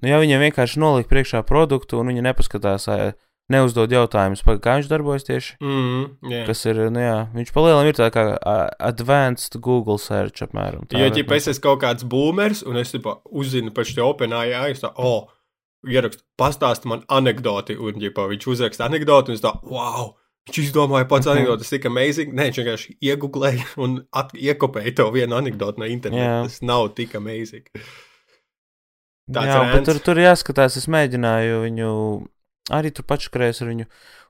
nu, ja viņiem vienkārši noliek priekšā produktu, un viņi nepaskatās, eh, neuzdod jautājumus, par kā viņš darbojas tieši. Mm, yeah. Kas ir, nu jā, viņš palielinām ir tā kā advanced Google search apmēram. Jo, ja es esmu kaut kāds boomers, un es tipa, uzzinu par šo OpenAI, es tā, oh, ierakstu, pastāsti man anekdoti, un ģipā, viņš uzraksta anekdoti, un es tā, wow! Viņš izdomāja pats Mhm. anekdotu, tas tik amazing. Nē, viņš vienkārši iegūlēja un iekopēja to vienu anekdotu no interneta. Jā. Tas nav tik amazing. Tāds Jā, bet rants. tur, tur jāskatās, es mēģināju viņu arī tur pačakarēs ar viņu,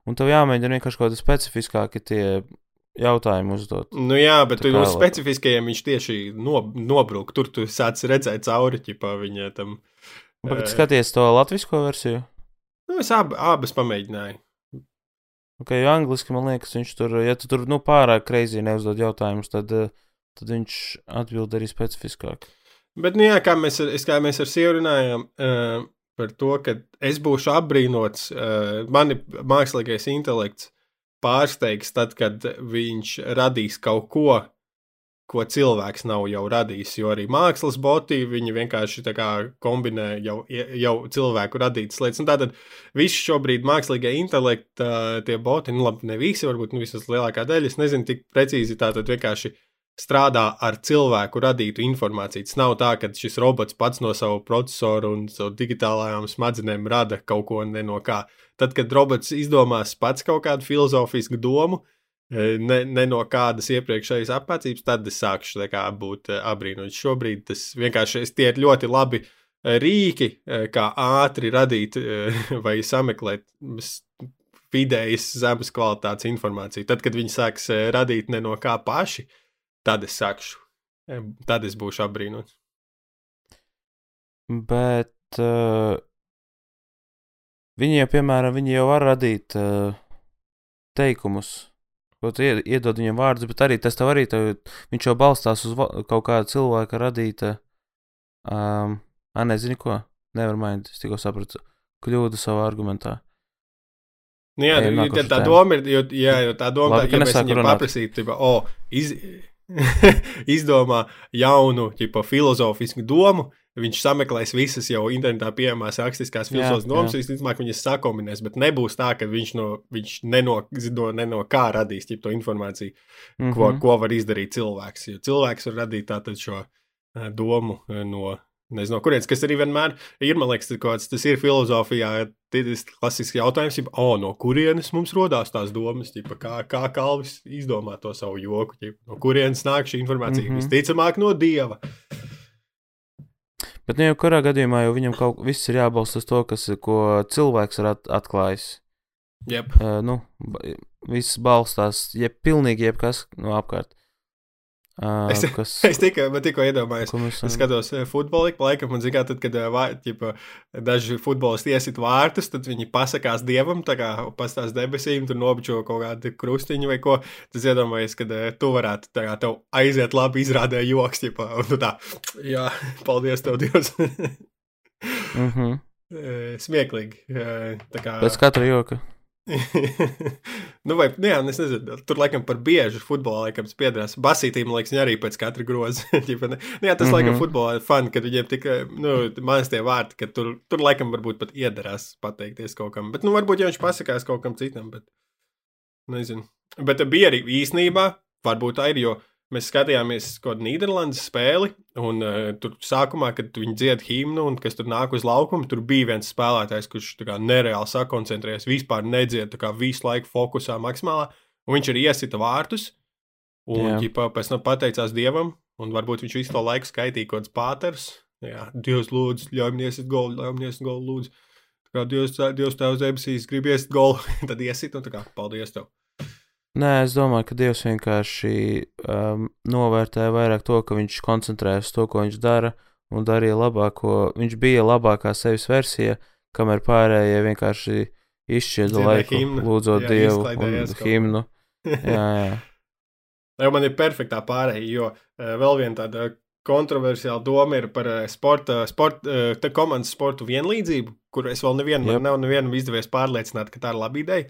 un tev jāmēģina vienkārši kaut kādi specifiskāki tie jautājumi uzdot. Nu jā, bet tur uz specifiskajiem viņš tieši no, nobrūk. Tur tu sāc redzēt cauri ķipā viņa tam. Bet eh, skaties to latvisko versiju. Nu, es ab, abas pamēģināju. Ok, jo angliski man liekas, viņš tur, ja tu tur nu, pārāk kreizī neuzdod jautājumus, tad, eh, tad viņš atbild arī specifiskāk. Bet, nu jā, kā mēs, ar- kā mēs ar sievu runājām uh, par to, ka es būšu apbrīnots, uh, mani mākslīgais intelekts pārsteigs tad, kad viņš radīs kaut ko, ko cilvēks nav jau radījis. Jo arī mākslas boti, viņi vienkārši kombinē jau, jau cilvēku radītas lietas. Un tātad visi šobrīd mākslīgie intelekti, tie boti, nu labi, ne visi, varbūt nu, visas lielākā daļa, es nezinu tik precīzi, tātad vienkārši strādā ar cilvēku radītu informāciju. Tas nav tā, ka šis robots pats no savu procesoru un savu digitālajām smadzenēm rada kaut ko no kā. Tad, kad robots izdomās pats kaut kādu filozofisku domu, eh, ne, ne no kādas iepriekšējas apmācības, tad es sākšu kā, būt eh, apbrīnots. Šobrīd tas vienkārši tie ir ļoti labi eh, rīki, kā ātri radīt vai sameklēt vidējas zemes kvalitātes informāciju. Tad, kad viņi sāks radīt ne no kā paši, tad es sākšu. Tad es būšu apbrīnots. Bet uh, viņi jau, piemēram, viņi jau var radīt uh, teikumus, ko tu ied- iedod viņam vārdus, bet arī tas tev arī, tev, viņš jau balstās uz kaut kāda cilvēka radīta, um, ah, nezinu ko, nevar mainīt, es tikko sapratu, kļūdu savā argumentā. Nu, jā, Ejam nākošo tā tēmu. doma ir, jo, jā, jo tā doma ir, ka ja mēs viņam paprasītu, tipa, o, iz, izdomā jaunu, tipa, filozofisku domu, viņš sameklēs visas jau internetā pieejamās rakstiskās filozofijas domas, visticamāk, viņas sakombinēs, bet nebūs tā, ka viņš no, viņš neno, no kā radīs ķip, to informāciju, mm -hmm. ko, Mhm. ko var izdarīt cilvēks. Jo cilvēks var radīt tātad šo eh, domu eh, no. Nezinu, no kurienes, kas arī vienmēr ir, man liekas, kāds- tas ir filozofijā. Tas klasisks jautājums, ir, oh, no kurienes mums radās tās domas, ķipa, kā, kā Kalvis izdomā to savu joku, ķipa, no kurienes nāk šī informācija. Mm. -hmm. Visticamāk, no dieva. Bet, nu, jau kurā gadījumā jau viņam kaut viss ir jābalsta uz to, kas, ko cilvēks ir at atklājis. Yep. Uh, nu, viss balstās, ja pilnīgi jebkas no apkārt. Uh, Es- kas, Es tikai, tikko iedomājos, ko mēs Es skatos futbolu, laikam, un zināmā, tad, kad ķipa, daži futbolisti iesit vārtus, tad viņi pasakās dievam, tā kā pastāstās debesīm, tur nobučo kaut kādu krustiņu vai ko. Tas iedomājies, ka tu varētu tā kā tev aiziet labi izrādē joks, ķipa, un tu tā, jā, paldies tev, Dievs. mm -hmm. Smieklīgi. kā. Pēc katra joka. nu, vai, nu, jā, es nezinu, tur laikam par biežu futbolā, laikam, tas piedarās. Basītīm, liekas, arī pēc katra groza. Nu, jā, tas, mm -hmm. laikam, futbolā ir fani, kad viņiem tikai, nu, maz tie vārti, ka tur, tur laikam, varbūt pat iedarās pateikties kaut kam. Bet, nu, varbūt, ja viņš pasakās kaut kam citam, bet, nezinu. Bet bija arī īsnībā, varbūt tā ir, jo mēs skatījāmies kādu Nīderlandes spēli, un uh, tur sākumā, kad viņi dzied himnu, un kas tur nāk uz laukuma, tur bija viens spēlētājs, kurš kā nereāli sakoncentrējas, vispār nedzied, tā kā visu laiku fokusā maksimālā, un viņš arī iesita vārtus, un ģipā, pēc tam pateicās Dievam, un varbūt viņš visu to laiku skaitīja kaut kāds pāters. Jā, Dievs, lūdzu, ļauj man iesist golu, ļauj man iesist golu, lūdzu. Kā Dievs, Dievs tevs debesīs grib iesist golu, tad iesit, un tā kā paldies tev. Nē, es domāju, ka Dievs vienkārši um, novērtēja vairāk to, ka viņš koncentrējas uz to, ko viņš dara, un darīja labāko. Viņš bija labākā sevis versija, kamēr pārējie vienkārši izšķieda laiku, himnu. lūdzot Jā, Dievu un himnu. Jā, jā. Jau man ir perfektā pārējai, jo uh, vēl viena tāda kontroversiāla doma ir par uh, sporta, sport, uh, te komandas sportu vienlīdzību, kur es vēl nevienam, nav nevienam izdevies pārliecināt, ka tā ir laba ideja.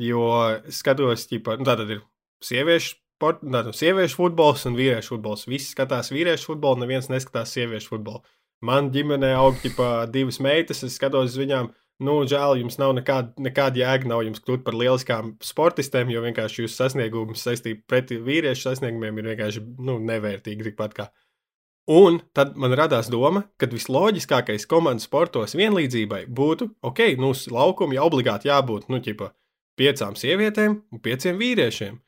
Jo skatos, ķipa, nu, tātad ir sieviešu, sport, tātad sieviešu futbols un vīriešu futbols. Visi skatās vīriešu futbolu, neviens neskatās sieviešu futbolu. Man ģimenē aug ķipa, divas meitas, es skatos uz viņām. Nu, žēl, jums nav nekāda, nekāda jēga, nav jums kļūt par lieliskām sportistēm, jo vienkārši jūsu sasniegums saistībā pret vīriešu sasniegumiem ir vienkārši nu, nevērtīgi. Tikpat kā Un tad man radās doma, ka visloģiskākais komandas sportos vienlīdzībai būtu, ok, nu, jau obligāti jābūt, nu, ķipa, piecām sievietēm un pieciem vīriešiem.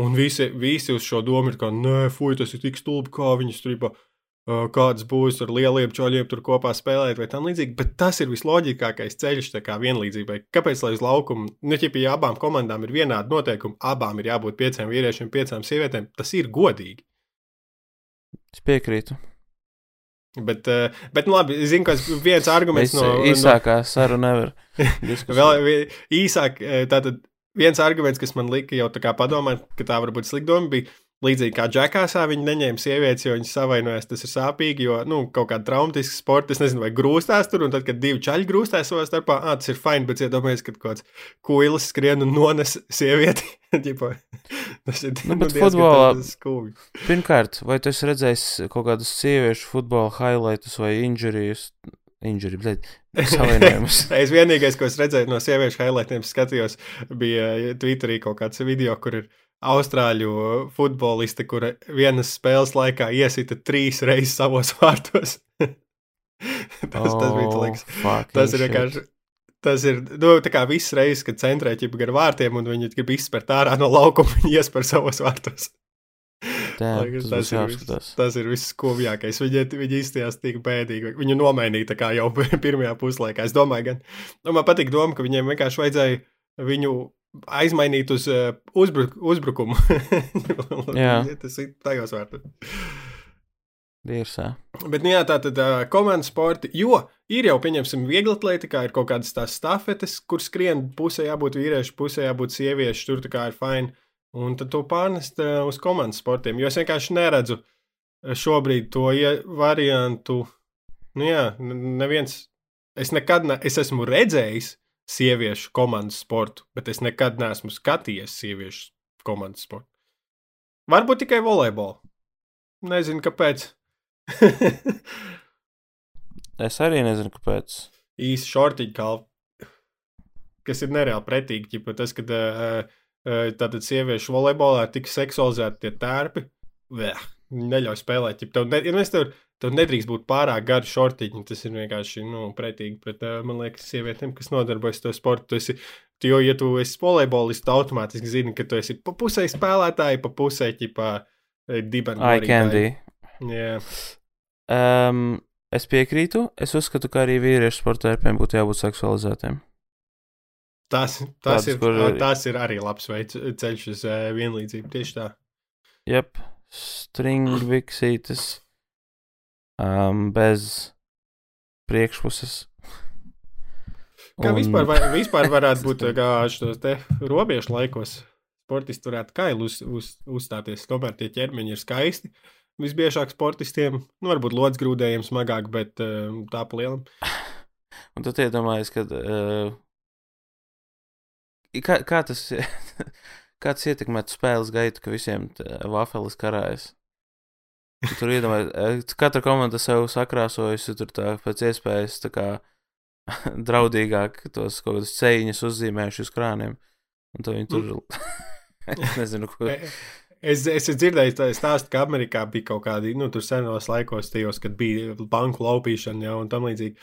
Un visi, visi uz šo domu ir kā, nē, fuj, tas ir tik stulbi, kā viņas tur ir kādas būs ar lieliem čoļiem tur kopā spēlēt vai tam līdzīgi, bet tas ir visloģiskākais ceļš kā vienlīdzībai. Kāpēc, lai uz laukumu, nu, ja abām komandām ir vienādi noteikumi, abām ir jābūt pieciem vīriešiem, piecām sievietēm, tas ir godīgi. Es piekrītu. Bet, bet nu, labi, zinu, ka viens arguments no. Īsākā no... saruna nevar. Vēl īsāk, tātad viens arguments, kas man lika jau tā kā padomāt, ka tā varbūt slikta doma bija Līdzīgi kā džekāsā, viņi neņēma sievietes, jo viņas savainojas. Tas ir sāpīgi, jo nu, kaut kāda traumatiska sporta, es nezinu, vai grūstās tur, un tad, kad divi čaļi grūstās savā starpā, ah, tas ir fini, bet iedomājieties, kad kaut kāds kuilis skrien un nones sievieti. tas ir nu, nu, futbolā. Pirmkārt, vai tu esi redzējis kaut kādus sieviešu futbola highlights vai injurijas? Injury, blēd, es vienīgais, ko es redzēju no sieviešu highlightiem, skatījos, bija Twitterī kaut kāds video, kur ir austrāļu futboliste, kura vienas spēles laikā iesita trīs reizes savos vārtos. tas, tas bija liekas, tas ir vienkārši. Tas ir nu, tā kā visas reizes, kad centrē ķipa gar vārtiem un viņi grib izspērt ārā no laukuma, viņi iespēr savos vārtos. Jā, tas, tas, ir viss, tas ir viss skumjākais. Viņi, viņi izstījās tik bēdīgi. Viņu nomainīja jau pirmajā puslaikā. Es domāju, gan. Nu, man patīk doma, ka viņiem vienkārši vajadzēja viņu aizmainīt uz uh, uzbruk, uzbrukumu. tas ir tajos vārtos. Dirsā. Bet, nu jā, tā tad uh, komandas sporti, jo ir jau, pieņemsim, viegli atletikā, ir kaut kādas tās stafetes, kur skrien pusē jābūt vīriešu, pusē jābūt sieviešu, tur tā kā ir fini. Un tad to pārnest uh, uz komandas sportiem, jo es vienkārši neredzu šobrīd to variantu. Nu jā, neviens, es nekad, ne, es esmu redzējis, sieviešu komandas sportu, bet es nekad neesmu skatījies sieviešu komandas sportu. Varbūt tikai volejbolu. Nezinu, kāpēc. es arī nezinu, kāpēc. Īsi šortiņa kalpa, kas ir nereāli pretīgi. Ķipa, tas, kad uh, tātad sieviešu volejbolā ir tik seksualizēti tie tērpi, Vēh, neļauj spēlēt. Ja tev, ne, ja tev Tev nedrīkst būt pārāk gari šortiņi. Tas ir vienkārši nu, pretīgi pret, man liekas, sievietēm, kas nodarbojas ar to sportu. Tu esi, tu, jo, ja tu esi volejbolists, tu automātiski zini, ka tu esi pa pusē spēlētāji, pa pusē ķipā dibena. I candy. Yeah. Um, es piekrītu. Es uzskatu, ka arī vīriešu sportērpiem būtu jābūt seksualizētiem. Tas, tas, Tāds, ir, kur... tas ir arī labs veids, ceļš uz uh, vienlīdzību. Tieši tā. Jep, stringviksītes um, bez priekšpuses. Kā un... vispār, vai, vispār varētu būt šos te robežu laikos? Sportisti varētu kailu uz, uz, uzstāties. Tomēr tie ķermeņi ir skaisti. Visbiežāk sportistiem, nu, varbūt lodzigrūdējiem smagāk, bet tā pa lielam. Un tu iedomājies, ka. Uh, kā, kā tas, kā tas ietekmētu spēles gaitu, ka visiem vafeles karājas? Tur iedomājieties, katra komanda sev sakrāsojusi tur tā pēc iespējas tā kā draudīgāk tos kaut kādus ceļus uzzīmējuši uz krāniem. Un tad viņi tur, mm. es nezinu, ko. Es, es dzirdēju, tā stāstu, ka Amerikā bija kaut kādi, nu, tur senos laikos, tajos, kad bija banku laupīšana, jau un tam līdzīgi,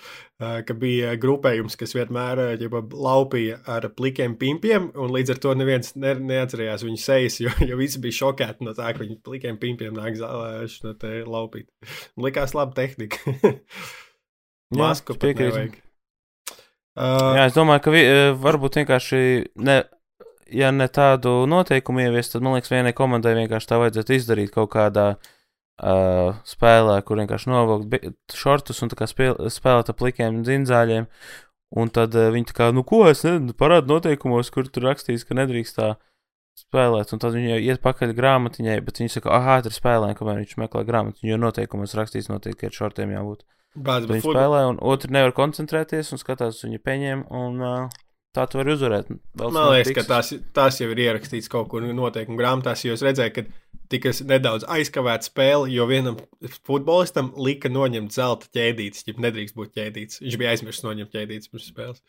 ka bija grupējums, kas vienmēr ja, laupīja ar plikiem pimpiem, un līdz ar to neviens ne, neatcerējās viņu sejas, jo, jo visi bija šokēti no tā, ka viņi plikiem pimpiem nāk zālēši no te laupīt. Likās laba tehnika. Masku nevajag. Uh, Jā, es domāju, ka vi, varbūt vienkārši ne, ja ne tādu noteikumu ieviest, tad man liekas, vienai komandai vienkārši tā vajadzētu izdarīt kaut kādā uh, spēlē, kur vienkārši novilkt šortus un spēl, spēlēt ar plikiem dzinzāļiem. Un tad uh, viņi tā kā, nu, ko es parāda noteikumos, kur tur rakstīts, ka nedrīkst tā spēlēt. Un tad viņi iet pakaļ grāmatiņai, bet viņi saka, ah, tur spēlē, kamēr viņš meklē grāmatiņu, jo noteikumos rakstīts, noteikti, ka ar šortiem jābūt. Bāz, viņi spēlē, un otrs nevar koncentrēties un skatās, viņa peņiem. Un, uh, Tā tu vari uzvarēt. Vēl Man liekas, ka tās, tās jau ir ierakstīts kaut kur noteikuma grāmatās, jo es redzēju, ka tika nedaudz aizkavēta spēle, jo vienam futbolistam lika noņemt zelta ķēdītes, ja nedrīkst būt ķēdītes. Viņš bija aizmirsis noņemt ķēdītes pirms spēles.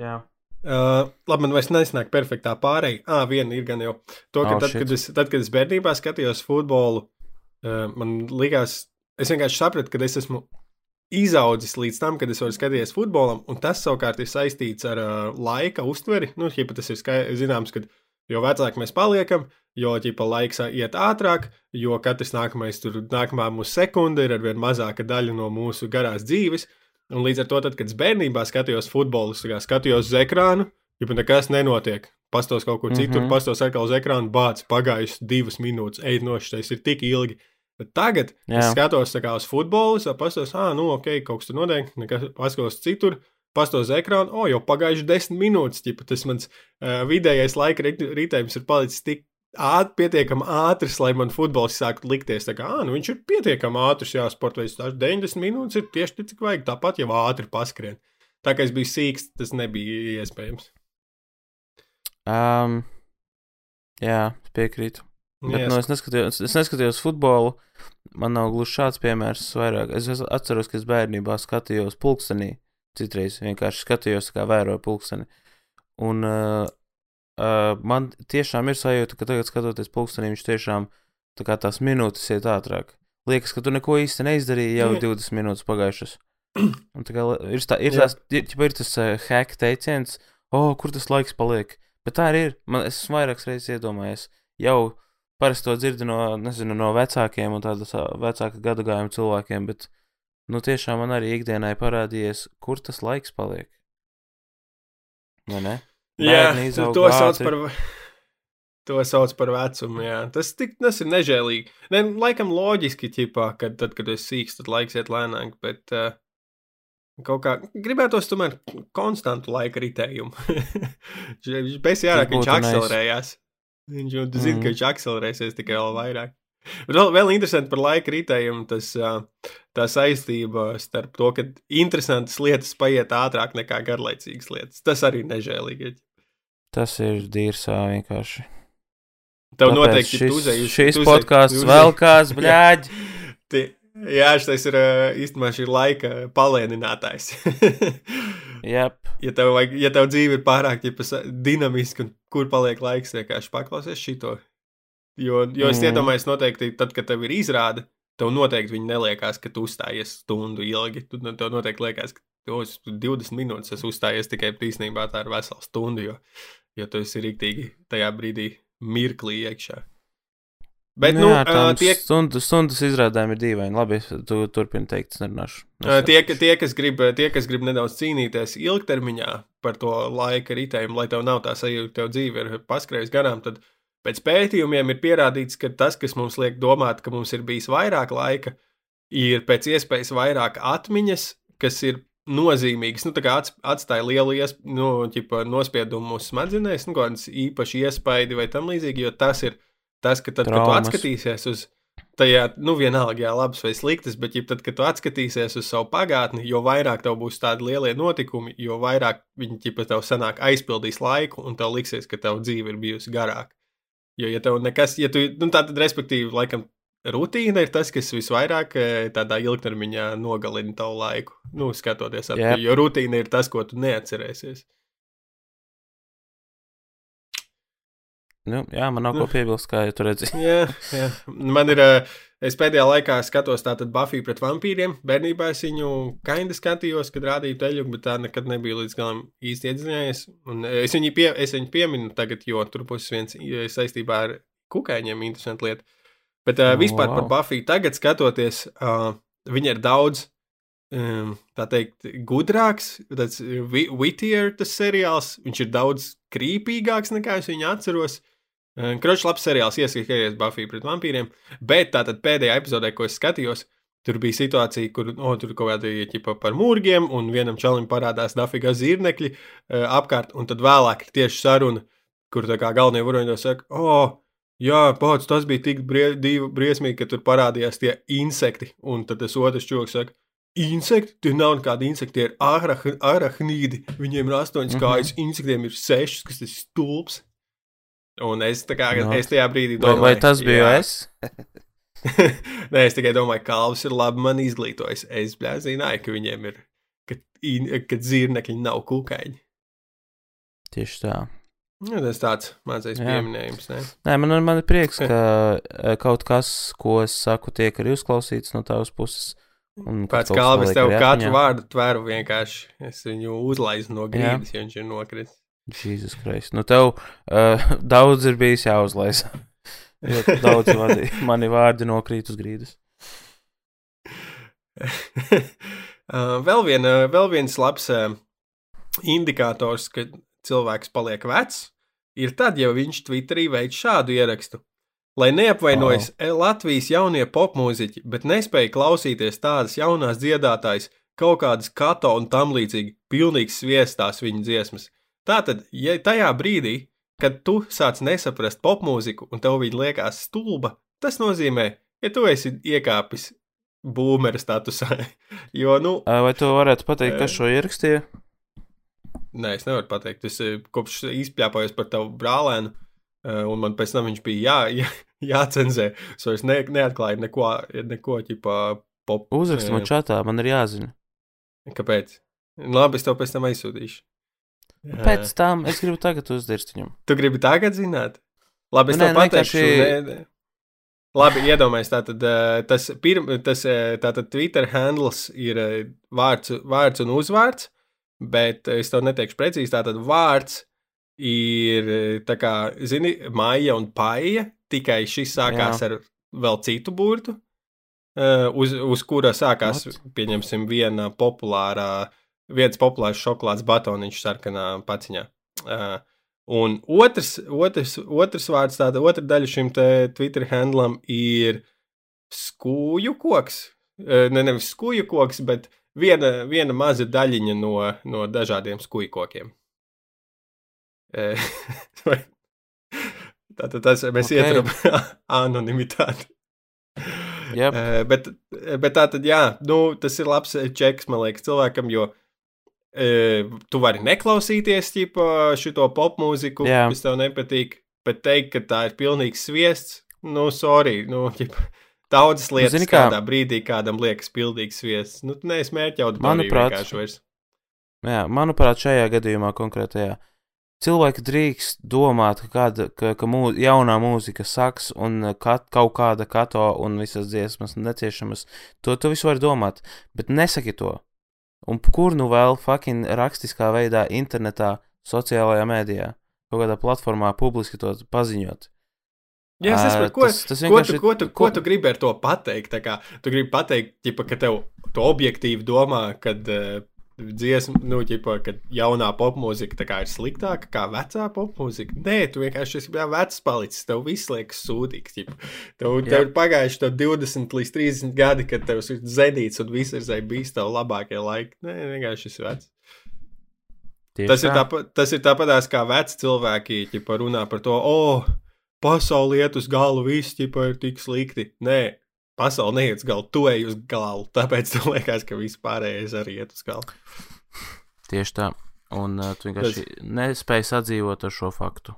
Jā. Uh, labi, man vairs nesanāk perfektā pārējai. Ah, viena ir gan jau. To, ka oh, tad, shit. kad es, tad, kad es bērnībā skatījos futbolu, uh, man likās, es vienkārši sapratu, ka es esmu izaudzis līdz tam, kad es varu skatīties futbolam, un tas savukārt ir saistīts ar uh, laika uztveri. Nu, ja tas ir skai, zināms, ka jo vecāki mēs paliekam, jo ķipa, laiks iet ātrāk, jo katrs nākamais tur, nākamā mūsu sekunde ir arvien mazāka daļa no mūsu garās dzīves. Un līdz ar to, tad, kad es bērnībā skatījos futbolu, skatījos uz ekrānu, ja nekas nenotiek. Pastos kaut kur mm -hmm. citur, mhm. pastos atkal uz ekrāna, bācis pagājušas divas minūtes, ej nošķirais, ir tik ilgi. Bet tagad Jā. es skatos uz futbolu, pastos, ah, nu, ok, kaut kas tur notiek, nekas, paskatos citur, pastos uz ekrānu, o, oh, jau pagājuši desmit minūtes, ķipa, tas mans uh, vidējais laika ritējums ir palicis tik āt, pietiekami ātrs, lai man futbols sāktu likties. Tā kā, ah, nu viņš ir pietiekami ātrs, jā, sports veids 90 minūtes ir tieši tik, cik vajag, tāpat jau ātri paskrien. Tā kā es biju sīks, tas nebija iespējams. Um, jā, piekrītu. Bet, yes. nu, es, neskatījos, es neskatījos futbolu. Man nav gluži šāds piemērs. Vairāk. Es atceros, ka es bērnībā skatījos pulkstenī. Citreiz vienkārši skatījos, kā vēroju pulksteni. Un uh, uh, man tiešām ir sajūta, ka tagad, skatoties pulkstenī, viņš tiešām tā kā tās minūtes iet ātrāk. Liekas, ka tu neko īsti neizdarīji, jau yeah. 20 minūtes pagājušas. Un tā kā ir, tā, ir, tās, ir, ir tas uh, hack teiciens, oh, kur tas laiks paliek. Bet tā arī ir. Man, es esmu vairākas reizes iedomājies. Jau parasti to dzirdu no, nezinu, no vecākiem un tādas vecāka gadu gājuma cilvēkiem, bet, nu, tiešām man arī ikdienai parādījies, kur tas laiks paliek. Vai ne? Jā, to sauc par. To sauc par vecumu, jā. Tas, tik, tas ir nežēlīgi. Ne, laikam loģiski, ķipā, kad tad, kad esi sīgs, tad laiks iet lēnāk, bet uh, kaut kā gribētos tomēr konstantu laika ritējumu. Pēc jārāk, viņš akcelerējās. Nice. Viņš jau zina, mm. ka viņš akcelerēsies tikai vēl vairāk. Bet vēl, vēl interesanti par laika ritējumu, tas, tā saistība starp to, ka interesantas lietas paiet ātrāk nekā garlaicīgas lietas. Tas arī nežēlīgi. Tas ir dīrsā vienkārši. Tev Tāpēc noteikti ir uzējis. Šis podkāsts vēl kāds, bļāģi. Jā, šis ir īstenībā šī laika palēninātājs. yep. Ja tev, vajag, ja tev dzīve ir pārāk dinamiska, un kur paliek laiks, vienkārši paklausies šito. Jo, jo es mm. iedomājos, noteikti, tad, kad tev ir izrāde, tev noteikti viņi neliekās, ka tu uzstājies stundu ilgi. Tu, tev noteikti liekas, ka tu 20 minūtes esi uzstājies tikai īstenībā tā ir vesela stunda, jo, jo tu esi rīktīgi tajā brīdī mirklī iekšā. Bet, nu, jā, uh, tie... stundas, stundas izrādēm ir dīvaini. Labi, tu turpini teikt, es nerunāšu. Uh, tie, tie, kas grib, tie, kas grib nedaudz cīnīties ilgtermiņā par to laika ritējumu, lai tev nav tā sajūta, ka tev dzīve ir paskrējusi garām, tad pēc pētījumiem ir pierādīts, ka tas, kas mums liek domāt, ka mums ir bijis vairāk laika, ir pēc iespējas vairāk atmiņas, kas ir nozīmīgas. Nu, tā kā atstāja lielu iesp... nu, ķipa, nospiedumu mūsu smadzenēs, nu, kādas īpaši iespaidi vai tam līdzīgi, jo tas ir Tas, ka tad, Traumas. kad tu atskatīsies uz tajā, nu, vienalga, jā, labs vai sliktas, bet, ja tad, kad tu atskatīsies uz savu pagātni, jo vairāk tev būs tādi lielie notikumi, jo vairāk viņi ķipa tev sanāk aizpildīs laiku, un tev liksies, ka tev dzīve ir bijusi garāka. Jo, ja tev nekas, ja tu, nu, tā tad, respektīvi, laikam, rutīna ir tas, kas visvairāk eh, tādā ilgtermiņā nogalina tavu laiku, nu, skatoties ap, yep. jo rutīna ir tas, ko tu neatcerēsies. Nu, jā, man nav nu, ko piebilst, kā jau tur redzēju. jā, jā, man ir. Es pēdējā laikā skatos tātad Buffy pret vampīriem. Bērnībā es viņu kaindi skatījos, kad rādīju teļu, bet tā nekad nebija līdz galam īsti iedzinājies. Un es viņu, pie, es viņu pieminu tagad, jo tur būs viens saistībā ar kukaiņiem interesanta lieta. Bet uh, vispār wow. par Buffy tagad skatoties, uh, viņa ir daudz um, tā teikt, gudrāks, tāds wittier tas seriāls. Viņš ir daudz krīpīgāks nekā es viņu atceros. Kročs labs seriāls, iesaistījies Buffy pret vampīriem, bet tātad pēdējā epizodē, ko es skatījos, tur bija situācija, kur oh, tur kaut kāda ieķipa par mūrgiem, un vienam čalim parādās dafīgā zirnekļi uh, apkārt, un tad vēlāk ir tieši saruna, kur tā kā galvenie varoņi saka, oh, jā, pats tas bija tik brie, divi, briesmīgi, ka tur parādījās tie insekti, un tad tas otrs čoks saka, Insekti, tie nav nekādi insekti, tie ir arah, arahnīdi. Viņiem ir astoņas mm -hmm. kājas, insektiem ir sešas, kas ir stulbs. Un es, kā, no. es tajā brīdī domāju, vai, vai tas bija jā. es? Nē, es tikai domāju, ka Kalvs ir labi man izglītojis. Es bļā, zināju, ka viņiem ir, ka, ka zirnekļi nav kukaiņi. Tieši tā. Nu, tas tāds mazais Jā. pieminējums. Ne? Nē, man, man ir prieks, ka eh, kaut kas, ko es saku, tiek arī uzklausīts no tavas puses. un Pēc kalvis tev katru vārdu tveru vienkārši. Es viņu uzlaizu no grīdas, ja viņš ir nokritis. Jēzus Kristus. Nu, tev uh, daudz ir bijis jāuzlaisa. Jo daudz vārdi, mani vārdi nokrīt uz grīdas. Uh, vēl, viena, vēl viens labs indikators, ka cilvēks paliek vecs, ir tad, ja viņš Twitterī veic šādu ierakstu. Lai neapvainojas oh. Latvijas jaunie popmūziķi, bet nespēja klausīties tādas jaunās dziedātājas, kaut kādas kato un tam līdzīgi, pilnīgi sviestās viņu dziesmas. Tātad, ja tajā brīdī, kad tu sāc nesaprast popmūziku un tev viņa liekas stulba, tas nozīmē, ka tu esi iekāpis boomeru statusā. jo, nu, Vai tu varētu pateikt, kas šo ierakstīja? Nē, es nevaru pateikt. Es kopš izpļāpājos par tavu brālēnu, un man pēc tam viņš bija jā, jā, jācenzē. So es ne, neatklāju neko, neko ķipā pop. Uzraksti man čatā, man ir jāzina. Kāpēc? Labi, es tev pēc tam aizsūtīšu. Pēc tam es gribu tagad uzdirst viņam. Tu gribi tagad zināt? Labi, es Nu, tev nē, pateikšu. Nē, nē. Labi, iedomājies, tātad tas, pirm, tas tātad Twitter handles ir vārds, vārds un uzvārds, bet es tev neteikšu precīzi, tātad vārds ir, tā kā, zini, maija un paija, tikai šis sākās Jā. ar vēl citu burtu, uz, uz kura sākās, What? pieņemsim, viena populārā, viens populārs šokolādes batoniņš sarkanā paciņā. Uh, Un otrs, otrs, otrs vārds, tāda otra daļa šim te Twitter handlam ir skūju koks. Eh, Ne, nevis skūju koks, bet viena, viena maza daļiņa no, no dažādiem skūju kokiem. Vai- Tātad tas mēs Ok. okay. ietveram anonimitāti. Yep. Bet, bet tā tad, jā, nu, tas ir labs eh, čeks, man liekas, cilvēkam, jo tu vari neklausīties šo popmūziku, Jā. kas tev nepatīk, bet teikt, ka tā ir pilnīgs sviests, nu, sorry, nu, ģipa, daudzas lietas zini nu, kā? kādā brīdī kādam liekas pilnīgs sviests. Nu, neesi mērķa auditorija Manuprāt, vienkārši vairs. Jā, manuprāt, šajā gadījumā konkrētajā cilvēki drīkst domāt, ka, kāda, ka, ka mū, jaunā mūzika saks un kat, kaut kāda kato un visas dziesmas neciešamas. To tu visu vari domāt, bet nesaki to. Un kur nu vēl fucking rakstiskā veidā, internetā, sociālajā mēdījā, kaut kādā platformā publiski to paziņot? Jā, es saprotu, ko, tas- tas ko, tu, ko, tu, ko tu gribi ar to pateikt. Kā, tu gribi pateikt, ģipa, ka tev tu objektīvi domā, ka uh, dziesma, nu, ģipa, ka jaunā popmūzika tā ir sliktāka kā vecā popmūzika. Nē, tu vienkārši esi vecs palicis. Tev viss liekas sūdīgs. Ģipa. Tev, tev ir pagājuši to 20 līdz 30 gadi, kad tev ir zenīts un viss ir bijis tev labākie laiki. Nē, vienkārši esi vecs. Tieši Tas ir, tā. tas ir tāpatās kā veci cilvēki, ja runā par to, oh, pasaule iet uz galu, viss ķipa, ir tik slikti. Nē, pasaule neiet uz galu, tu ej uz galu. Tāpēc man liekas, ka viss pārējais arī iet uz galu. Tieši tā. Un uh, tu vienkārši nespēji sadzīvot ar šo faktu.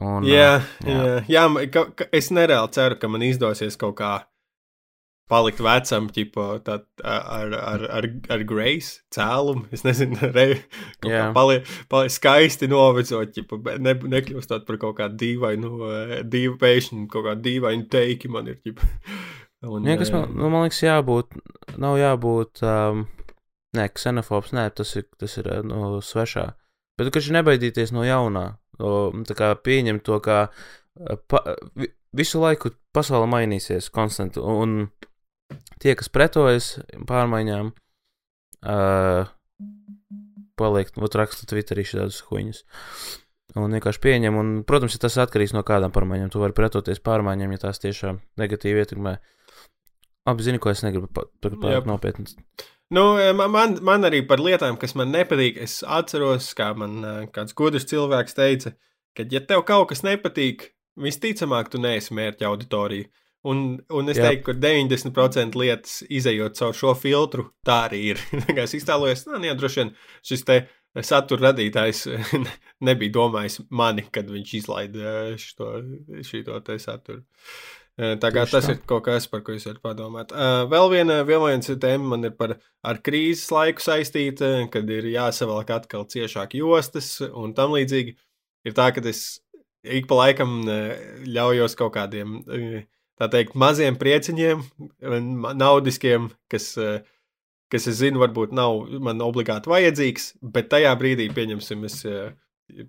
Un, Jā, ā, jā. jā, jā ka, ka es nereāli ceru, ka man izdosies kaut kā palikt vecam, ķipa, tā, ar, ar, ar, ar grace, cēlumu. Es nezinu, re, kā Jā. pali, pali, skaisti novecot, bet ne, nekļūstot par kaut kādu dīvainu, eh, dīvu pēkšņu, kaut kādu dīvainu teiki man ir. Ķipa. Un, Nu, ja kas man, eh, nu, man liekas, jābūt, nav jābūt, um, nē, ksenofobs, nē, tas ir, tas ir eh, no svešā. Bet, ka viņš nebaidīties no jaunā, no, tā kā pieņemt to, eh, pa, vi, visu laiku pasaule mainīsies konstanti, un tie, kas pretojas pārmaiņām, uh, paliek, ot raksta Twitterī šādas huņas. Un vienkārši pieņem, un, protams, ja tas atkarīgs no kādām pārmaiņām. Tu vari pretoties pārmaiņām, ja tās tiešām negatīvi ietekmē Labi, zinu, ko es negribu tagad pārāk nopietni. Nu, ma- man, man arī par lietām, kas man nepatīk, es atceros, kā man eh, kāds gudrs cilvēks teica, ka, ja tev kaut kas nepatīk, visticamāk, tu neesi mērķa auditorija. Un, un es Jā. teiktu, ka 90% lietas, izējot caur šo filtru, tā arī ir. Es iztēlojos, nu, jā, droši vien šis te satura radītājs nebija domājis mani, kad viņš izlaida šo, šo te saturu. Eh, Tā kā Tieši tas tā. ir kaut kas, par ko jūs varat padomāt. Uh, vēl viena, viens tēma man ir par ar krīzes laiku saistīta, kad ir jāsavalk atkal ciešāk jostas un tam līdzīgi. ir tā, ka es ik pa laikam eh, ļaujos kaut kādiem, eh, tā teikt, maziem prieciņiem, naudiskiem, kas, eh, kas es zinu, varbūt nav man obligāti vajadzīgs, bet tajā brīdī, pieņemsim, es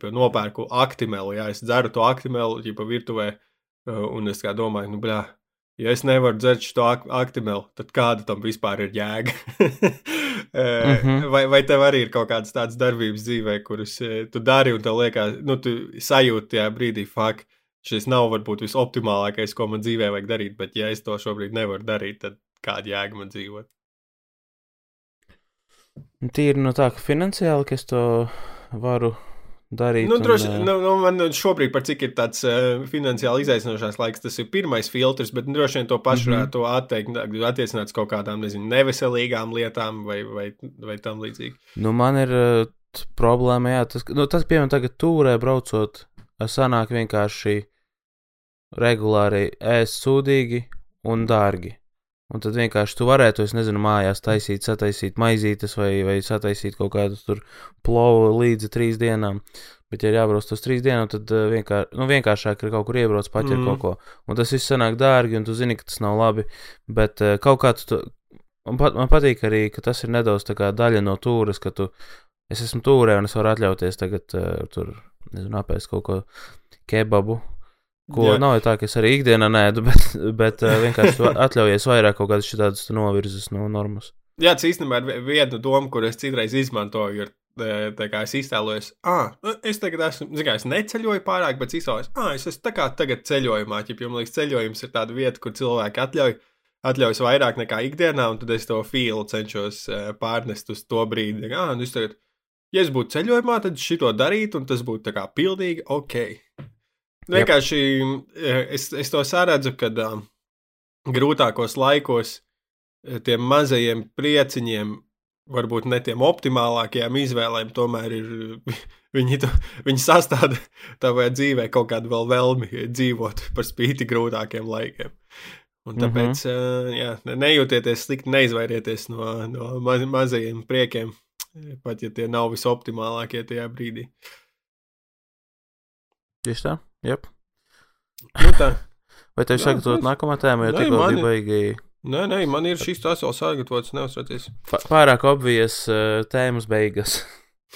nopērku aktimelu, jā, es dzeru to aktimelu, ja pa virtuvē, un es kā domāju, nu, blā, ja es nevaru dzert šo aktimelu, tad kāda tam vispār ir jēga? mm -hmm. vai, vai tev arī ir kaut kādas tādas darbības dzīvē, kuras tu dari un tev liekas, nu, tu sajūti tajā brīdī, fuck, šis nav varbūt visoptimālākais, ko man dzīvē vajag darīt, bet ja es to šobrīd nevaru darīt, tad kāda jēga man dzīvot? Tīri no tā, ka finansiāli, ka es to varu darīt. Nu, droši, un, nu, nu, man šobrīd, par cik ir tāds uh, finansiāli izaicinošs laiks, tas ir pirmais filtrs, bet nu, droši vien to pašu mm -hmm. varētu atteikt, attiecināt uz kaut kādām, nezinu, neveselīgām lietām vai, vai, vai tam līdzīgi. Nu, man ir uh, problēma, jā, tas, nu, tas piemēram, tagad tūrē braucot, sanāk vienkārši regulāri ēst sūdīgi un dārgi. Un tad vienkārši tu varētu, es nezinu, mājās taisīt, sataisīt maizītes vai, vai sataisīt kaut kādu tur plovu līdzi trīs dienām. Bet, ja jābrauc uz trīs dienām, tad uh, vienkār, nu, vienkāršāk ir kaut kur iebraukt, paķert mm. kaut ko. Un tas viss sanāk dārgi, un tu zini, ka tas nav labi. Bet uh, kaut kā tu. Man, pat, man patīk arī, ka tas ir nedaudz tā kā daļa no tūres, ka tu. Es esmu tūrē, un es varu atļauties tagad uh, tur, nezinu, apēst kaut ko kebabu Ko Jā. nav tā, ka es arī ikdienā nēdu, bet, bet vienkārši atļaujies vairāk kaut kādas šādas novirzes no normas. Jā, tas īstenībā ir viena doma, kur es citreiz izmantoju. Ir, tā kā es iztēlojos, ah, es tagad esmu, zināmā mērā, es neceļoju pārāk, bet iztēlojos, ah, es esmu tā kā tagad ceļojumā, ja man liekas, ceļojums ir tāda vieta, kur cilvēki atļauj, atļaujas vairāk nekā ikdienā, un tad es to fīlu cenšos pārnest uz to brīdi. Ah, nu es tagad, ja es būtu ceļojumā, tad šito darītu, un tas būtu tā kā pilnīgi ok. Vienkārši eh, es, es to saredzu, kad uh, grūtākos laikos uh, tiem mazajiem prieciņiem, varbūt ne tiem optimālākajām izvēlēm, tomēr ir. Viņi, to, viņi sastāda tavā dzīvē kaut kādu vēl vēlmi dzīvot par spīti grūtākiem laikiem. Un tāpēc, mm -hmm. jā, nejūtieties slikti, neizvairieties no, no maz, mazajiem priekiem, pat ja tie nav visoptimālākie tajā brīdī. Tieši tā. Yep. Nu tā. Vai tev sagatavot nākamā tēma, jo tikko bija baigi? Nē, nē, man ir šis tās vēl sagatavots, neuztracies. Pārāk obvijas uh, tēmas beigas.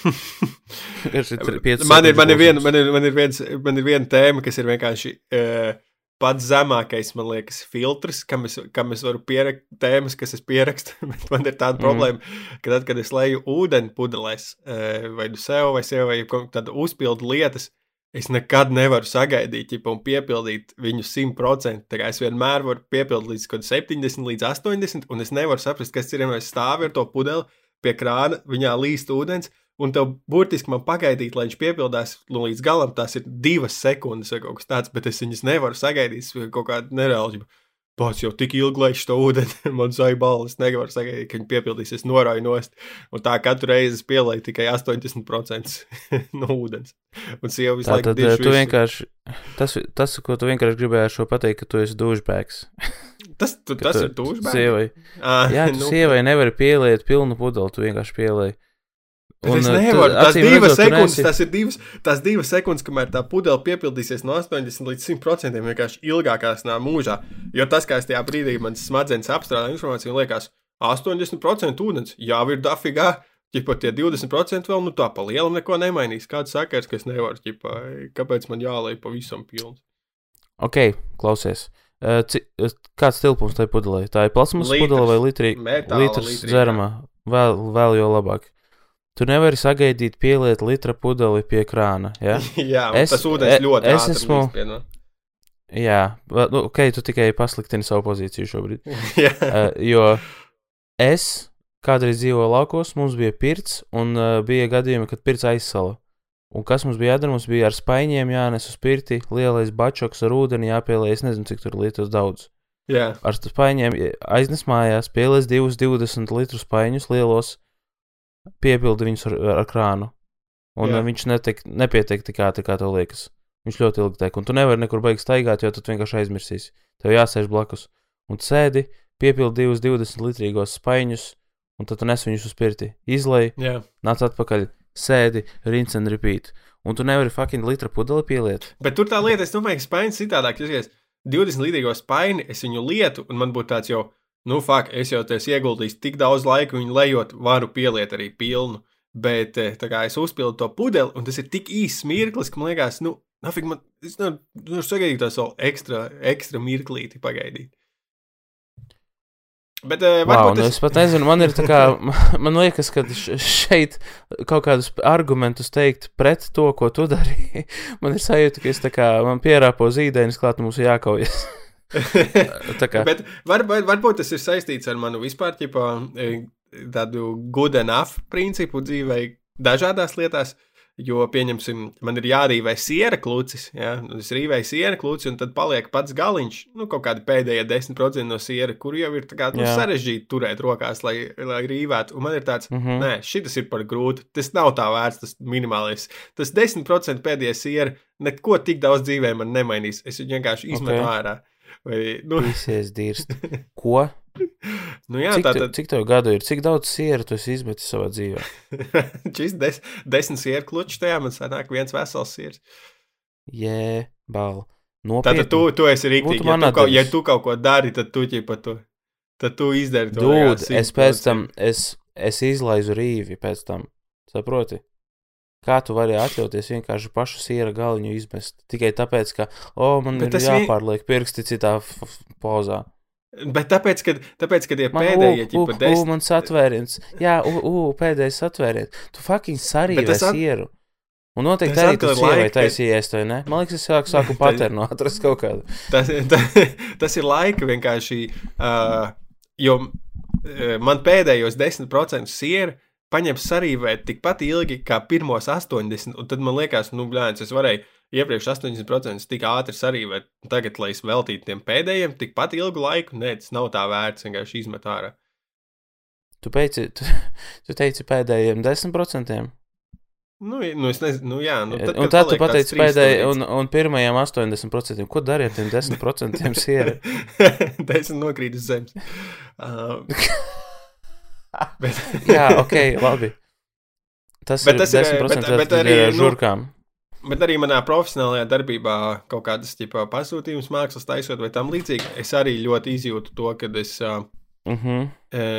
ir man, ir, man, ir viena, man, ir, man, ir viens, man ir viena tēma, kas ir vienkārši uh, pats zemākais, man liekas, filtrs, kam es, kam es varu pierakstīt tēmas, kas es pierakstu. Bet man ir tāda mm. problēma, ka tad, kad es leju ūdeni pudelēs, uh, vai nu sev, vai sev, vai tādu uzpildu lietas, Es nekad nevaru sagaidīt, ja un piepildīt viņu 100%. Es vienmēr varu piepildīt līdz 70, līdz 80, un es nevaru saprast, kas ir, ja es stāvu ar to pudeli pie krāna, viņā līst ūdens, un tev burtiski man pagaidīt, lai viņš piepildās nu, līdz galam. Tas ir divas sekundes vai kaut kas tāds, bet es viņas nevaru sagaidīt, kaut kāda nereāla. Pats jau tik ilgi laiž to ūdeni, man zvaigžņu balvu. Es nevaru sagaidīt, ka viņi piepildīsies, norauju nost. Un tā katru reizi pielieku tikai 80% no ūdens. Un sieva visu laiku tādu tu vienkārši. Tas, tas, ko tu vienkārši gribēji ar šo pateikt, ka tu esi dušbēks. tas tu, tas tu, ir dušbēks. Sievai. Ah, jā, tu nu. sievai nevari pieliet pilnu pudeli, tu vienkārši pielieji. Un, es nevaru. Tas divas sekundes, nesi... tas ir divas, tās divas sekundes, kamēr tā pudele piepildīsies no 80 līdz 100% vienkārši ilgākās nā mūžā. Jo tas, kā es tajā brīdī man smadzenes apstrādā informāciju, liekas, 80% ūdens jau ir dafigā. Ķipa tie 20% vēl, nu tā pa lielam neko nemainīs. Kāds sakars, ka es nevaru, ķipa, kāpēc man jālai pavisam pilns? Ok, klausies. Uh, ci, kāds tilpums tai pudelē? Tā ir plasmas pudele vai litri, litrs dzeramā? Vēl, vēl jau labāk. Tu nevari sagaidīt pieliet litra pudeli pie krāna. Ja? jā, es, tas ūdens e, ļoti es esmu. Pie, no? Jā, nu, ok, tu tikai pasliktini savu pozīciju šobrīd. uh, jo es kādreiz dzīvoju laukos, mums bija pirts, un uh, bija gadījumi, kad pirts aizsala. Un kas mums bija jādara? Mums bija ar spaiņiem jānes uz pirti, lielais bačoks ar ūdeni jāpielē, es nezinu, cik tur litrs daudz. Jā. Ar spaiņiem aiznes mājās, pielēs 220 litrus spaiņus lielos, piepildi viņus ar, ar krānu. Un Jā. viņš netiek, nepietiek tik ātri, kā tev liekas. Viņš ļoti ilgi tek, un tu nevari nekur beigts staigāt, jo tu vienkārši aizmirsīsi. Tev jāsēž blakus un sēdi, piepildi divus 20 litrīgos spaiņus, un tad tu nes viņus uz pirti. Izlai, nāc atpakaļ, sēdi, rinci un repeat. Un tu nevari fucking litra pudeli pieliet. Bet tur tā lieta, es domāju, ka spainis citādāk. Ja es 20 līdzīgo spaini, es viņu lietu, un man būtu tāds jau, nu, fuck, es jau esmu ieguldījis tik daudz laika viņu lejot, varu pieliet arī pilnu. Bet eh, tā kā es uzpildu to pudeli, un tas ir tik īsts mirklis, ka man liekas, nu, nafik man, es nevaru nu, sagaidīt to savu ekstra, ekstra mirklīti pagaidīt. Bet, uh, wow, nu es pat nezinu, man ir tā kā, man liekas, ka šeit kaut kādus argumentus teikt pret to, ko tu darīji. Man ir sajūta, ka es tā kā, man pierāpo zīdainis klāt, mums ir jākaujas. Bet varbūt, varbūt tas ir saistīts ar manu vispār ķipa, tādu good enough principu dzīvē dažādās lietās. Jo, pieņemsim, man ir jārīvē siera klucis, ja? es rīvēju siera kluci, un tad paliek pats galiņš, nu, kaut kādi pēdējie 10% no siera, kur jau ir kā, nu, sarežģīti turēt rokās, lai, lai rīvētu. Un man ir tāds, mm -hmm. nē, šis ir par grūtu, tas nav tā vērts, tas minimālais. Tas 10% pēdējie siera neko tik daudz dzīvē man nemainīs, es viņu vienkārši izmetu okay. ārā. Vai, nu... Visies dirst. Ko? Nu jā, cik, tātad... cik tev gadu ir? Cik daudz sieru tu esi izmetis savā dzīvē? Šis des, desmit sieru klučs tajā man sanāk viens vesels siers. Jē, bal. Nopietni. Tātad tu, tu esi rīktīgi. Ja, tu kaut, ja tu kaut ko dari, tad tu ķipa tu. Tad tu izdari to. Dūd, es pēc tam, es, es izlaizu rīvi pēc tam. Saproti? Kā tu vari atļauties vienkārši pašu siera galiņu izmest? Tikai tāpēc, ka, o, oh, man Bet ir jāpārliek pirksti citā pozā. Bet tāpēc, kad, tāpēc, kad ir man, pēdējie ģipa uh, desmit... Man satvēriens. Jā, uh, uh, pēdējais satvēriens. Tu fucking sarīvēs at... sieru. Un noteikti arī tu sievai taisījies, vai ne? Man liekas, es sāku, sāku paternu atrast kaut kādu. Tas, tas, tas ir laika vienkārši, uh, jo man pēdējos 10% siera paņems sarīvēt tikpat ilgi kā pirmos 80, un tad man liekas, nu, blēņas, es varēju iepriekš 80% tik ātri sarīvēt, tagad, lai es veltītu tiem pēdējiem tikpat ilgu laiku, nē, tas nav tā vērts, vienkārši izmet ārā. Tu, pēc, tu, tu teici pēdējiem 10%? Nu, nu, es nezinu, nu, jā. Nu, tad, un tad tu pateici pēdējiem, un, un pirmajiem 80%. Ko darīja ar tiem 10% siera? 10 nokrīt uz zemes. Uh, bet... Jā, ok, labi. Tas bet ir tas 10% ir, bet, bet arī, ar nu, žurkām. Nu, bet arī manā profesionālajā darbībā, kaut kādas ģipā, pasūtījumus mākslas taisot vai tam līdzīgi, es arī ļoti izjūtu to, ka es. Uh, Uh -huh.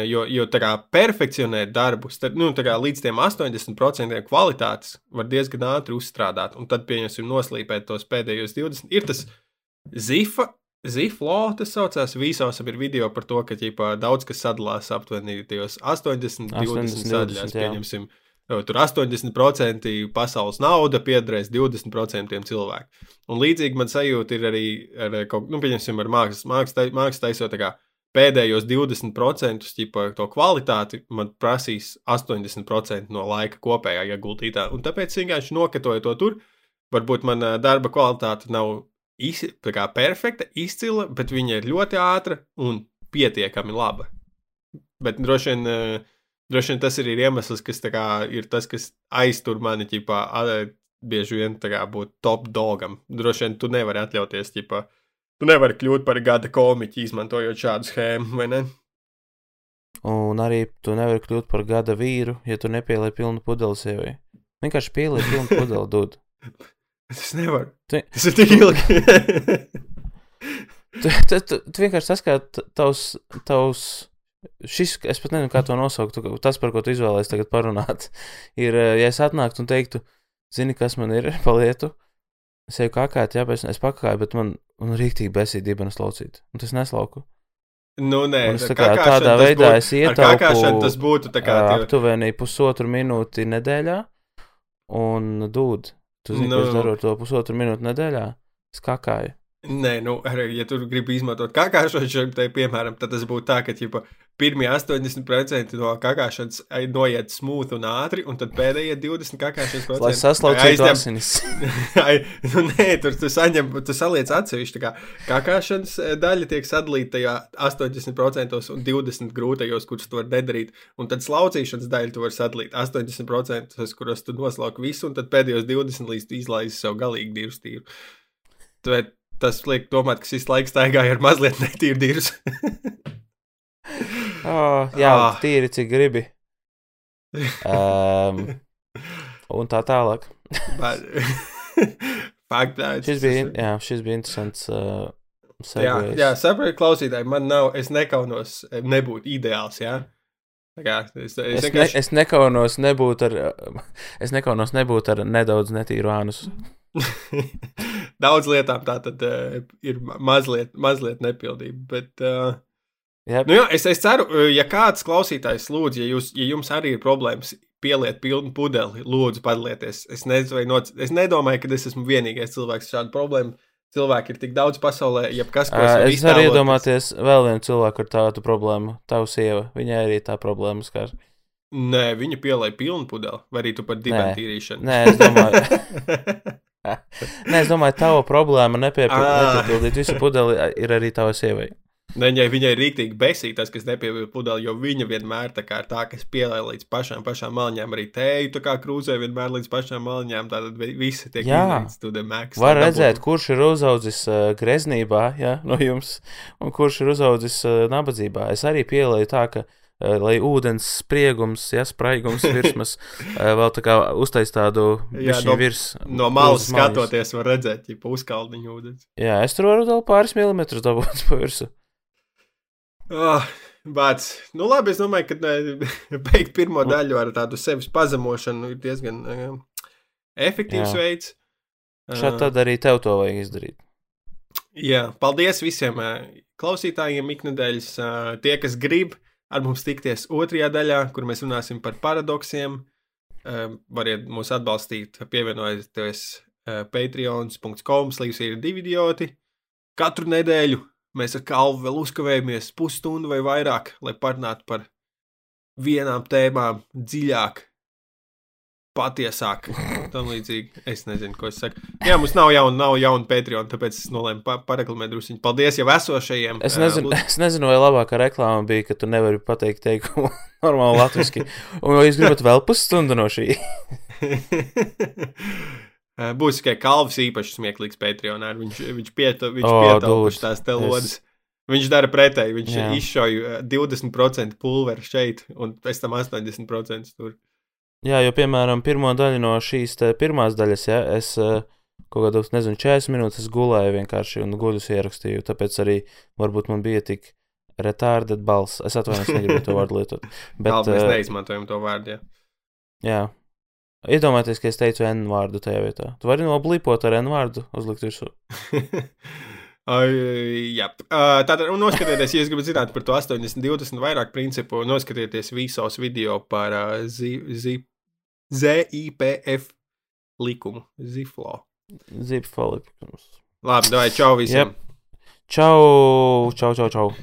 Jo, jo tā kā perfekcionēt darbus, tad nu, kā līdz tiem 80% kvalitātes var diezgan ātri uzstrādāt. Un tad, pieņemsim, noslīpēt tos pēdējos 20. Ir tas zifa Ziflo tas saucās. Visos ir video par to, ka ģipā, daudz kas sadalās aptuveni tajos 80, 80 20 sadaļās. Pieņemsim, tur 80% pasaules nauda piederēs 20% cilvēku. Un līdzīgi man sajūta ir arī ar nu, pieņemsim, ar mākslas, mākslas, mākslas taisot. Pēdējos 20% ķipa, to kvalitāti man prasīs 80% no laika kopējā ieguldītā. Un tāpēc vienkārši nokatoju to tur. Varbūt mana darba kvalitāte nav kā, perfekta, izcila, bet viņa ir ļoti ātra un pietiekami laba. Bet droši vien, uh, droši vien tas ir iemesls, kas kā, ir tas, kas aiztur mani ķipā, bieži vien kā, būt top dogam. Droši vien tu nevari atļauties, ķipā, tu nevari kļūt par gada komiķi, izmantojot šādu schēmu, vai ne? Un arī tu nevari kļūt par gada vīru, ja tu nepielieto pilnu pudeli sievai. Vienkārši pielieto pilnu pudeli, dod. Es nevaru. Tu... Tas ir tik ilgi. tu, tu, tu, tu vienkārši tas, kā tavs, tavs šis, es pat nezinu, kā to nosaukt, tas, par ko tu izvēlējies tagad parunāt, ir, eh, ja es atnāktu un teiktu, zini, kas man ir pa lietu, es eju kakāt, jā, bet es pakāju, bet man, man rīktīgi besīja dibenas laucīt, un tas neslauku. Nu, nē, es tā kā tādā veidā būtu, es ietaupu tas būtu kā aptuveni pusotru minūti nedēļā, un dūd, Tu zini, nu, ko es daru ar to pusotru minūtu nedēļā? Skakāju. Nē, nu, arī, ja tu gribi izmantot kakāšanu, tad, piemēram, tad tas būtu tā, ka, ja pirmie 80% no kakāšanas noiet smūti un ātri, un tad pēdējie 20% kakāšanas. Lai saslaucītu asinis. nu, nē, tur tu saņem, tu saliec atsevišķi, kā kakāšanas eh, daļa tiek sadalīta tajā 80% un 20% grūtajos, kurus tu vari nedarīt, un tad slaucīšanas daļa tu vari sadalīt 80%, kuros tu noslauki visu, un tad pēdējos 20% līdz tu izlaisi sev galīgi divstīru. Bet tas liek domāt, ka šis laiks staigāja ar mazliet netīru dirzu. oh, jā, oh. tīri cik gribi. Um, un tā tālāk. Fakt, tā, Šis bija, jā, šis bija interesants. Uh, Jā, segways. jā saprotiet, klausītāji, man nav, es nekaunos eh, nebūt ideāls. Jā? Kā, es, es, Es, ne, vienkārši, es nekaunos nebūt ar, es nekaunos nebūt ar nedaudz netīru ānusu. daudz lietām tā tad uh, ir ma- mazliet, mazliet nepildība. Bet, uh, Jep. nu jā, es, es ceru, uh, ja kāds klausītājs lūdzu, ja, jūs, ja jums arī ir problēmas pieliet pilnu pudeli, lūdzu padalieties. Es, nezinu, noc... es nedomāju, ka es esmu vienīgais cilvēks ar šādu problēmu. Cilvēki ir tik daudz pasaulē, jebkas, ko Ā, var Es varu iedomāties vēl vienu cilvēku ar tādu problēmu. Tavu sieva. Viņai arī tā problēma skar. Nē, viņa pielāja pilnu pudeli, vai arī tu par dibenu tīrīšanu. Nē, es domāju, Nē, es domāju tava problēma Ā. nepiepildīt visu pudeli ir arī tava sievai. Nē, viņai, viņai ir rīktīgi besīgi tas, kas nepievilka pudeli, jo viņa vienmēr tā kā ir tā, kas pielāja līdz pašām, pašām maliņām, arī tēju, tā kā krūzē vienmēr līdz pašām maliņām, tātad vi- visi tiek to the max. Var redzēt, kurš ir uzaudzis uh, greznībā ja, no jums, un kurš ir uzaudzis uh, nabadzībā. Es arī pielēju tā, ka, uh, lai ūdens spriegums, ja spraigums, virsmas, uh, vēl tā kā uztais tādu Jā, bišķiņu no- virs. No malas skatoties, var redzēt, ja puskaldiņu ūdens. Jā, es tur varu vēl pāris milimetrus dabūt pa virsmu. Oh, Bāc, nu labi, es domāju, ka ne, beigt pirmo daļu ar tādu sevis pazemošanu ir diezgan uh, efektīvs Jā. veids. Šādi tad arī tev to vajag izdarīt. Jā, paldies visiem klausītājiem iknedēļas. Tie, kas grib ar mums tikties otrajā daļā, kur mēs runāsim par paradoksiem, uh, variet mūs atbalstīt, pievienojoties uh, patreon.com, slīgs ir divi idioti. Katru nedēļu mēs ar kalvu vēl uzkavējamies pusstundu vai vairāk, lai parunātu par vienām tēmām dziļāk. Patiesāk, tam līdzīgi. Es nezinu, ko es saku. Jā, mums nav jauna, nav jauna Patreon, tāpēc es nolēmu pa pareklamēt druskuļi. Paldies jau esošajiem. Es ā, nezinu, es nezinu, vai labākā reklāma bija, ka tu nevari pateikt teikumu normāli latviešu. Un vai jūs gribat vēl pusstundu no šī? Ā, Būs tikai kalvs īpaši smieklīgs Patreonā. Viņš, viņš, pieto, viņš O, pietaupuši dude, tās telodas. es- Viņš dara pretēji. Viņš izšauja ā, 20% pulveri šeit, un pēc tam 80% tur. Jā, jo, piemēram, pirmo daļu no šīs pirmās daļas, ja es uh, kaut kādus, nezinu, 40 minūtes gulēju vienkārši un guļus ierakstīju. Tāpēc arī varbūt man bija tik retarded balss. Es atvainojos, negribu to vārdu lietot. Bet, Bet, mēs uh, neizmantojam to vārdu. Jā. jā. Iedomājieties, ka es teicu N vārdu tajā vietā. Tu vari noblīpot ar N vārdu, uzlikt virsū. Ai, jā, Ā, tātad noskatieties, ja gribat zināt par to 80, 20 vairāk principu, noskatieties visos video par uh, zi, zi, ZIPF likumu, ZIFLO. Zip falips. Labi, vai čau visiem! Jep. Čau, čau, čau, čau.